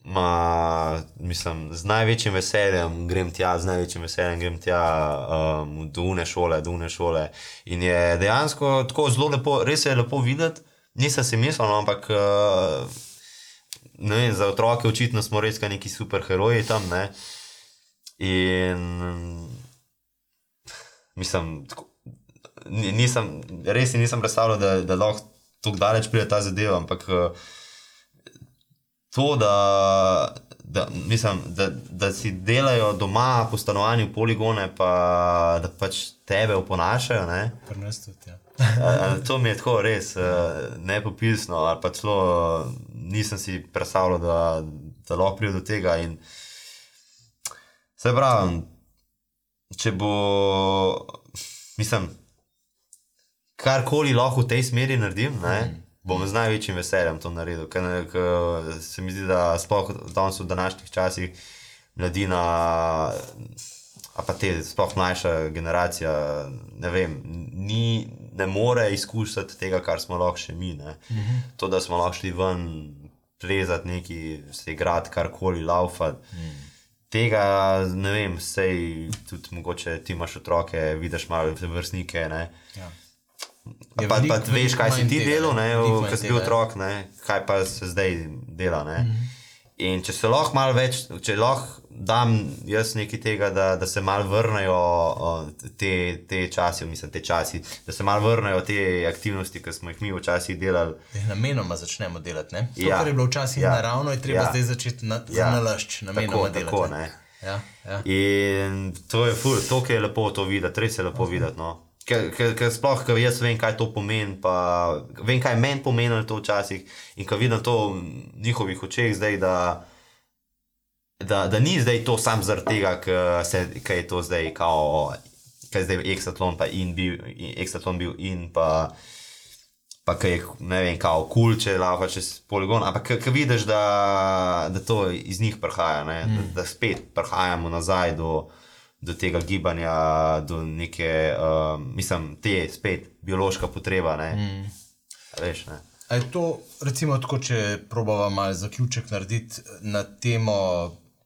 S3: Ma, mislim, z največjim veseljem grem tja, z največjim veseljem grem tja um, do une šole, do une šole. In je dejansko tako zelo lepo, res je lepo videti. Nisem si mislil, no, ampak uh, ne, za otroke očitno smo res neki superheroji tam. Ne? In mislim, tako, nisem, res nisem predstavljal, da, da lahko tako daleč pride ta zadeva, ampak to, da. Da, mislim, da, da si delajo doma po stanovanju poligone, pa da pač tebe oponašajo.
S2: Prvenstvo. Ja.
S3: To mi je tako res nepopisno, ali pa celo nisem si predstavljal, da, da lahko pride do tega. In se pravi, če bo, mislim, karkoli lahko v tej smeri naredim, ne, mm. Bom z največjim veseljem to naredil. Ker, ker se mi zdi, da sploh danes v današnjih časih mladina a pa te sploh mlajša generacija, ne vem, ni, ne more izkušati tega, kar smo lahko še mi. Uh -huh. To, da smo lahko šli ven, plezati neki, se igrati, karkoli, laufati. -huh. Tega ne vem, sej tudi mogoče ti imaš otroke, vidiš malo vrstnike. Ja. Pa, pa, pa veš, kaj si ti delal, ko si bil otrok, ne? kaj pa se zdaj dela. Mm -hmm. In če se lahko malo več, če lahko dam jaz nekaj tega, da, da se malo vrnejo te, te časi, mislim, te časi, da se malo vrnejo te aktivnosti, ki smo jih mi včasih delali.
S2: Namenoma začnemo delati. To, ja. kar je bilo včasih ja. naravno, je treba ja. zdaj začeti na, ja. nalašč, namenoma tako, delati. Tako, ja. Ja.
S3: In to je ful, to je lepo to videti, res je lepo okay. videti. No. Ker sploh, ker jaz vem, kaj to pomeni, pa vem, kaj meni pomeni to včasih. In ko vidim to v njihovih očeh zdaj, da, da, da ni zdaj to samo zaradi tega, ker je to zdaj, kao, kaj zdaj eksatlon, pa in bil, eksatlon bil in pa. Pa kaj je, ne vem, kao kul, cool, če lava čez poligon. Ampak ko vidiš, da, da to iz njih prihaja, mm. da, da spet prihajamo nazaj do, do tega gibanja, do neke, uh, mislim, te spet biološka potreba. Mm. Veš,
S2: je to, recimo, tako, če probava malo zaključek narediti na temo,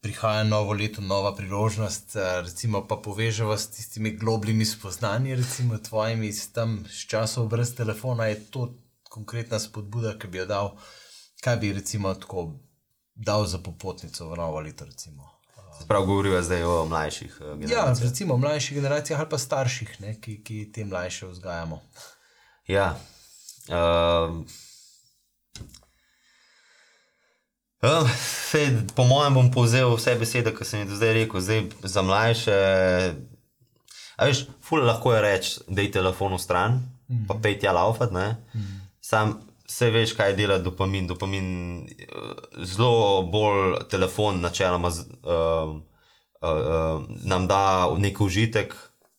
S2: prihaja novo leto, nova priložnost, recimo, pa poveževa s tistimi globljimi spoznanji, recimo, tvojimi tam s časom brez telefona, je to konkretna spodbuda, ki bi jo dal, kaj bi recimo tako dal za popotnico v novo leto, recimo.
S3: Prav govorijo zdaj o mlajših uh, generacijah.
S2: Ja, recimo o mlajših generacijah ali pa starših, ne, ki, ki te mlajše vzgajamo.
S3: Ja. Uh, uh, sej, po mojem bom povzel vse besede, ki sem jih do zdaj rekel. Zdaj, za mlajše, a veš, ful lahko je reči, da je telefon v stran, mm. pa pej tja laufat. Mm. Sam Vse veš, kaj dela dopamin. Dopamin eh, zelo bolj telefon, načeloma, uh, uh, uh, nam da nek užitek,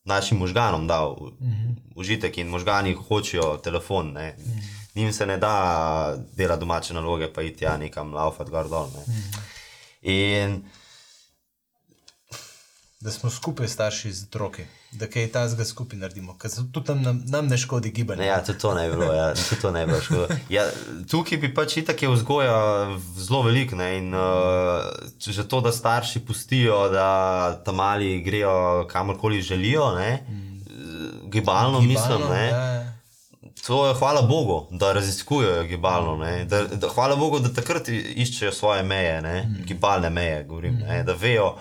S3: našim možganom da uh -huh. užitek in možgani hočejo telefon. Uh -huh. Nim se ne da dela domače naloge, pa iti ja nekam laufati gor dol. Uh -huh. In
S2: da smo skupaj starši z otroki, da kaj ta zga skupaj naredimo, ker tudi tam nam, nam ne škodi gibanje.
S3: Ne, ja, tudi to ne bi bilo, ja, tudi to ne bi bilo. Ja, tukaj bi pač itak je vzgoja zelo velik ne, in uh, že to, da starši pustijo, da tam mali grejo kamorkoli želijo, ne, mm. gibalno, gibalno mislim. Ne, ja. To je hvala Bogu, da raziskujejo gibalno. Da, da, hvala Bogu, da takrat iščejo svoje meje, ne? Mm. gibalne meje, govorim, ne? da vejo,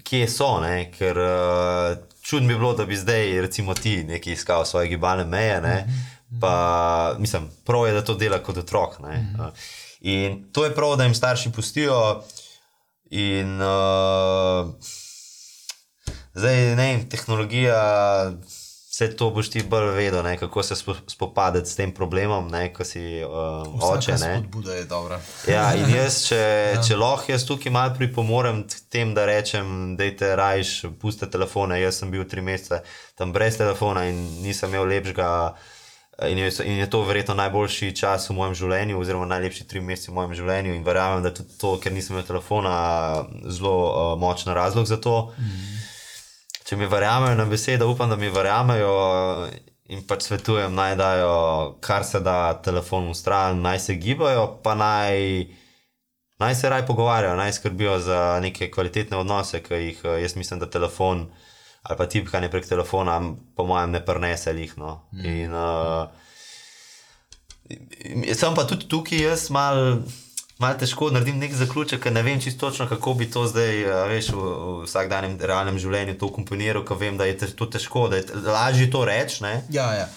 S3: kje so, ne? ker uh, čudno bi bilo, da bi zdaj, recimo, ti nekaj iskal svoje gibalne meje. Ne? Pa, mislim, prav je, da to dela kot otrok. Ne? Uh, in to je prav, da jim starši pustijo. In uh, zdaj, ne vem, tehnologija vse to boš ti bolj vedel, ne, kako se spopadati s tem problemom, ne, ko si uh, oče.
S2: Spodbuda je dobra.
S3: ja, in jaz, če, ja. če lahko jaz tukaj malo pripomorem k tem, da rečem, da te rajš, pusti telefone. Jaz sem bil tri mesece tam brez telefona in nisem imel lepšega. In je, in je to verjetno najboljši čas v mojem življenju, oziroma najlepši tri mesece v mojem življenju. In verjamem, da je tudi to, ker nisem imel telefona, zelo uh, močen razlog za to. Mm če mi verjamejo na besedo, upam, da mi verjamejo in pač svetujem, naj dajo kar se da telefon v stran, naj se gibajo, pa naj, naj se raj pogovarjajo, naj skrbijo za neke kvalitetne odnose, ki jih jaz mislim, da telefon ali pa tipkanje prek telefona, po mojem, ne prenese jih. No. Mm. In, uh, sem pa tudi tukaj, jaz malo malo težko naredim nek zaključek, ker ne vem čisto točno, kako bi to zdaj, veš, v, v vsakdanjem realnem življenju to komponiral, ker vem, da je to težko, da je lažje to reči.
S2: Ja, ja.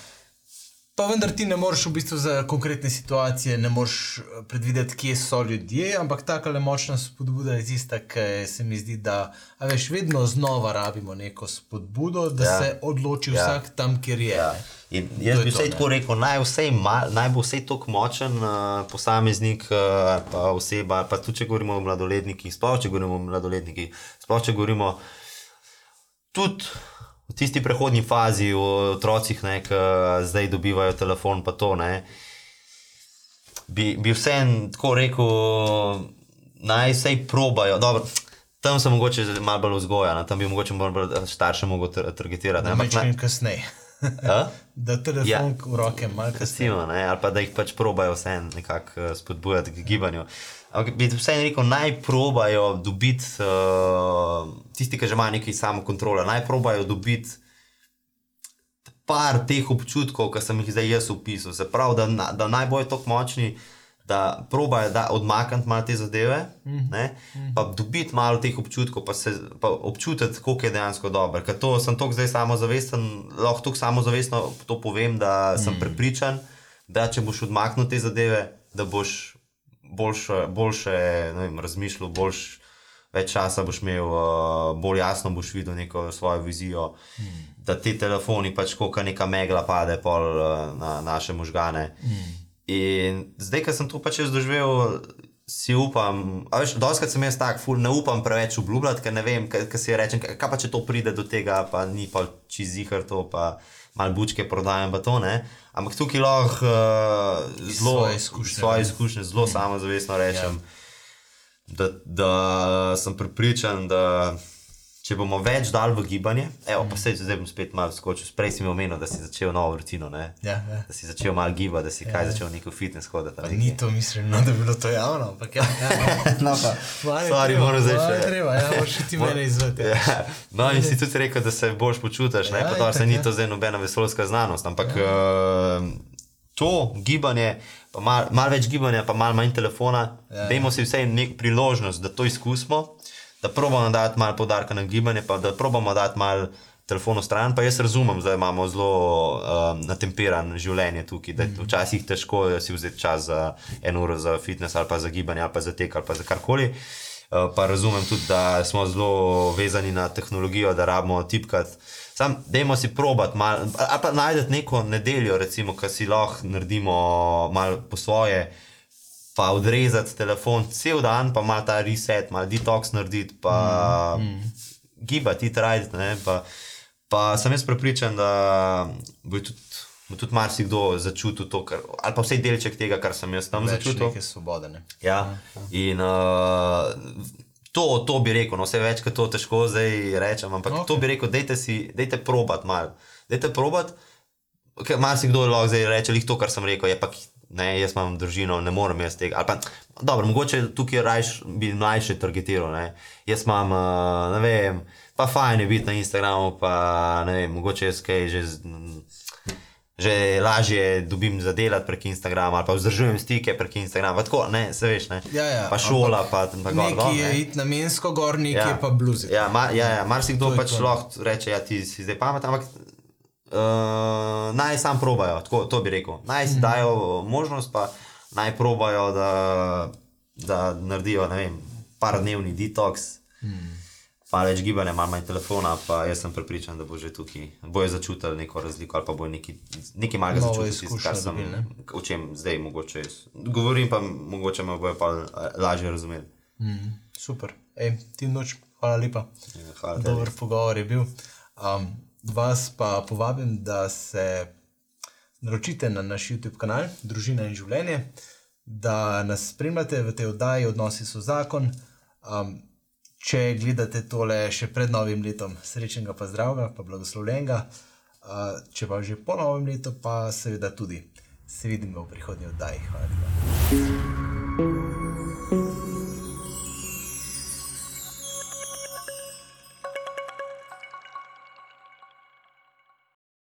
S2: Pa vendar ti ne moreš v bistvu za konkretne situacije, ne moreš predvideti, kje so ljudje, ampak tako le močna spodbuda je tista, ki se mi zdi, da veš, vedno znova rabimo neko spodbudo, da ja. se odloči ja. vsak tam, kjer je. Ja.
S3: In jaz bi vse tako rekel, naj, vse mal, naj bo vse tako močen uh, posameznik, uh, pa oseba, pa tudi če govorimo o mladoletnikih, sploh če govorimo o mladoletnikih, sploh če govorimo tudi v tisti prehodni fazi, o otrocih, ki zdaj dobivajo telefon, pa to. Ne, bi, bi vse tako rekel, naj vse probajo. Dobro, tam sem mogoče malo bolj vzgojen, tam bi mogoče bolj starše mogel targetirati.
S2: Ampak ne kasneje.
S3: A?
S2: Da telefon ja. v roke malo kasneje.
S3: Ne, ali pa da jih pač probajo vse nekako spodbujati k gibanju. Ampak bi vseeno rekel, naj probajo dobiti, uh, tisti, ki že imajo nekaj samokontrole, naj probajo dobiti par teh občutkov, ki sem jih zdaj jaz opisal. Se pravi, da, da naj bojo tako močni, da probajo da odmakniti malo te zadeve, mm -hmm. pa dobiti malo teh občutkov, pa, se, pa občutiti, koliko je dejansko dobro. Ker to sem tako zdaj samozavesten, lahko tako samozavestno to povem, da sem mm -hmm. prepričan, da če boš odmaknil te zadeve, da boš boljše, boljše vem, razmišljal, boljš, več časa boš imel, uh, bolj jasno boš videl neko svojo vizijo. Mm da ti telefoni pač kot neka megla pade pol uh, na naše možgane. Mm. In zdaj, ko sem to pač doživel, si upam, veš, doskrat sem jaz tak, ful, ne upam preveč obljubljati, ker ne vem, kaj si rečem, kaj pa če to pride do tega, pa ni pa čizihar to, pa mal bučke prodajam, pa to ne. Ampak tukaj lahko uh, zelo svoje izkušnje, svoje izkušnje zelo mm. samozavestno rečem, yeah. da, da sem pripričan, da če bomo več dal v gibanje, evo, pa se zdaj bom spet malo skočil. Prej si mi omenil, da si začel novo rutino, ja,
S2: ja.
S3: da si začel malo gibati, da si ja, kaj ja. začel neko fitness hoditi.
S2: Ni to mislim, no, da bi bilo to javno, ampak ja.
S3: ja. no, pa, stvari moram zdaj še.
S2: Treba, ja, moraš ti mene izvedeti. Ja.
S3: No, in si tudi rekel, da se boš počutiš, ja, pa to se ni to zdaj nobena vesoljska znanost, ampak ja. uh, to gibanje. Malo mal več gibanja, pa malo manj telefona. Ja, Dajmo si vsej nek priložnost, da to izkusimo da probamo dati malo podarka na gibanje, pa da probamo dati malo telefona stran. Pa jaz razumem, da imamo zelo uh, natemperan življenje tukaj, da je mm. včasih težko si vzeti čas za eno uro za fitness ali pa za gibanje ali pa za tek ali pa za karkoli. Uh, pa razumem tudi, da smo zelo vezani na tehnologijo, da rabimo tipkati. Sam, dajmo si probat, mal, ali pa najdete neko nedeljo, recimo, ki si lahko naredimo malo po svoje, pa odrezati telefon cel dan, pa malo ta reset, malo detox narediti, pa mm, mm. gibati, trajati. Pa, pa sem jaz prepričan, da bo tudi, bo tudi marsikdo začutil to, kar, ali pa vsej delček tega, kar sem jaz tam Več začutil.
S2: Nekaj svobode. Ne?
S3: Ja, ja. in uh, to, to bi rekel, no vse več, kot to težko zdaj rečem, ampak okay. to bi rekel, dajte si, dajte probat malo. Dajte probat, ker marsikdo lahko zdaj reče, to, kar sem rekel, je pa ne, jaz imam družino, ne morem jaz tega. Pa, dobro, mogoče tukaj rajš bi mlajše targetiral. Ne. Jaz imam, uh, ne vem, pa fajn je biti na Instagramu, pa ne vem, mogoče jaz kaj že. Že lažje dobim za delati prek Instagrama, ali pa vzdržujem stike prek Instagrama. Tako, ne, se veš, ne.
S2: Ja, ja,
S3: pa šola, pa tam gor.
S2: Nekaj je iti na mensko gor, nekaj ja. pa bluziti.
S3: Ja, ma, ja, ja marsikdo pač lahko reče, ja, ti si zdaj pamet, ampak uh, naj sam probajo, tako, to bi rekel. Naj si mm. dajo možnost, pa naj probajo, da, da naredijo vem, par dnevni detoks, mm. pa več gibanja, malo manj telefona. Pa jaz sem pripričan, da bo že tukaj, bojo začutili neko razliko ali pa bo neki, neki malega začutili, kar sem o čem zdaj mogoče jaz. Govorim pa, mogoče me bojo pa eh, lažje razumeli.
S2: Mm. Super, Ej, ti noč, hvala lepa. Ja, Dober pogovor je bil. Um, vas pa povabim, da se naročite na naš YouTube kanal Družina in življenje, da nas spremljate v tej oddaji Odnosi so zakon. Um, če gledate tole še pred novim letom, srečnega pa zdravega, pa blagoslovljenega. Uh, če pa že po novem letu, pa seveda tudi se vidimo v prihodnji oddaji. Hvala lepa.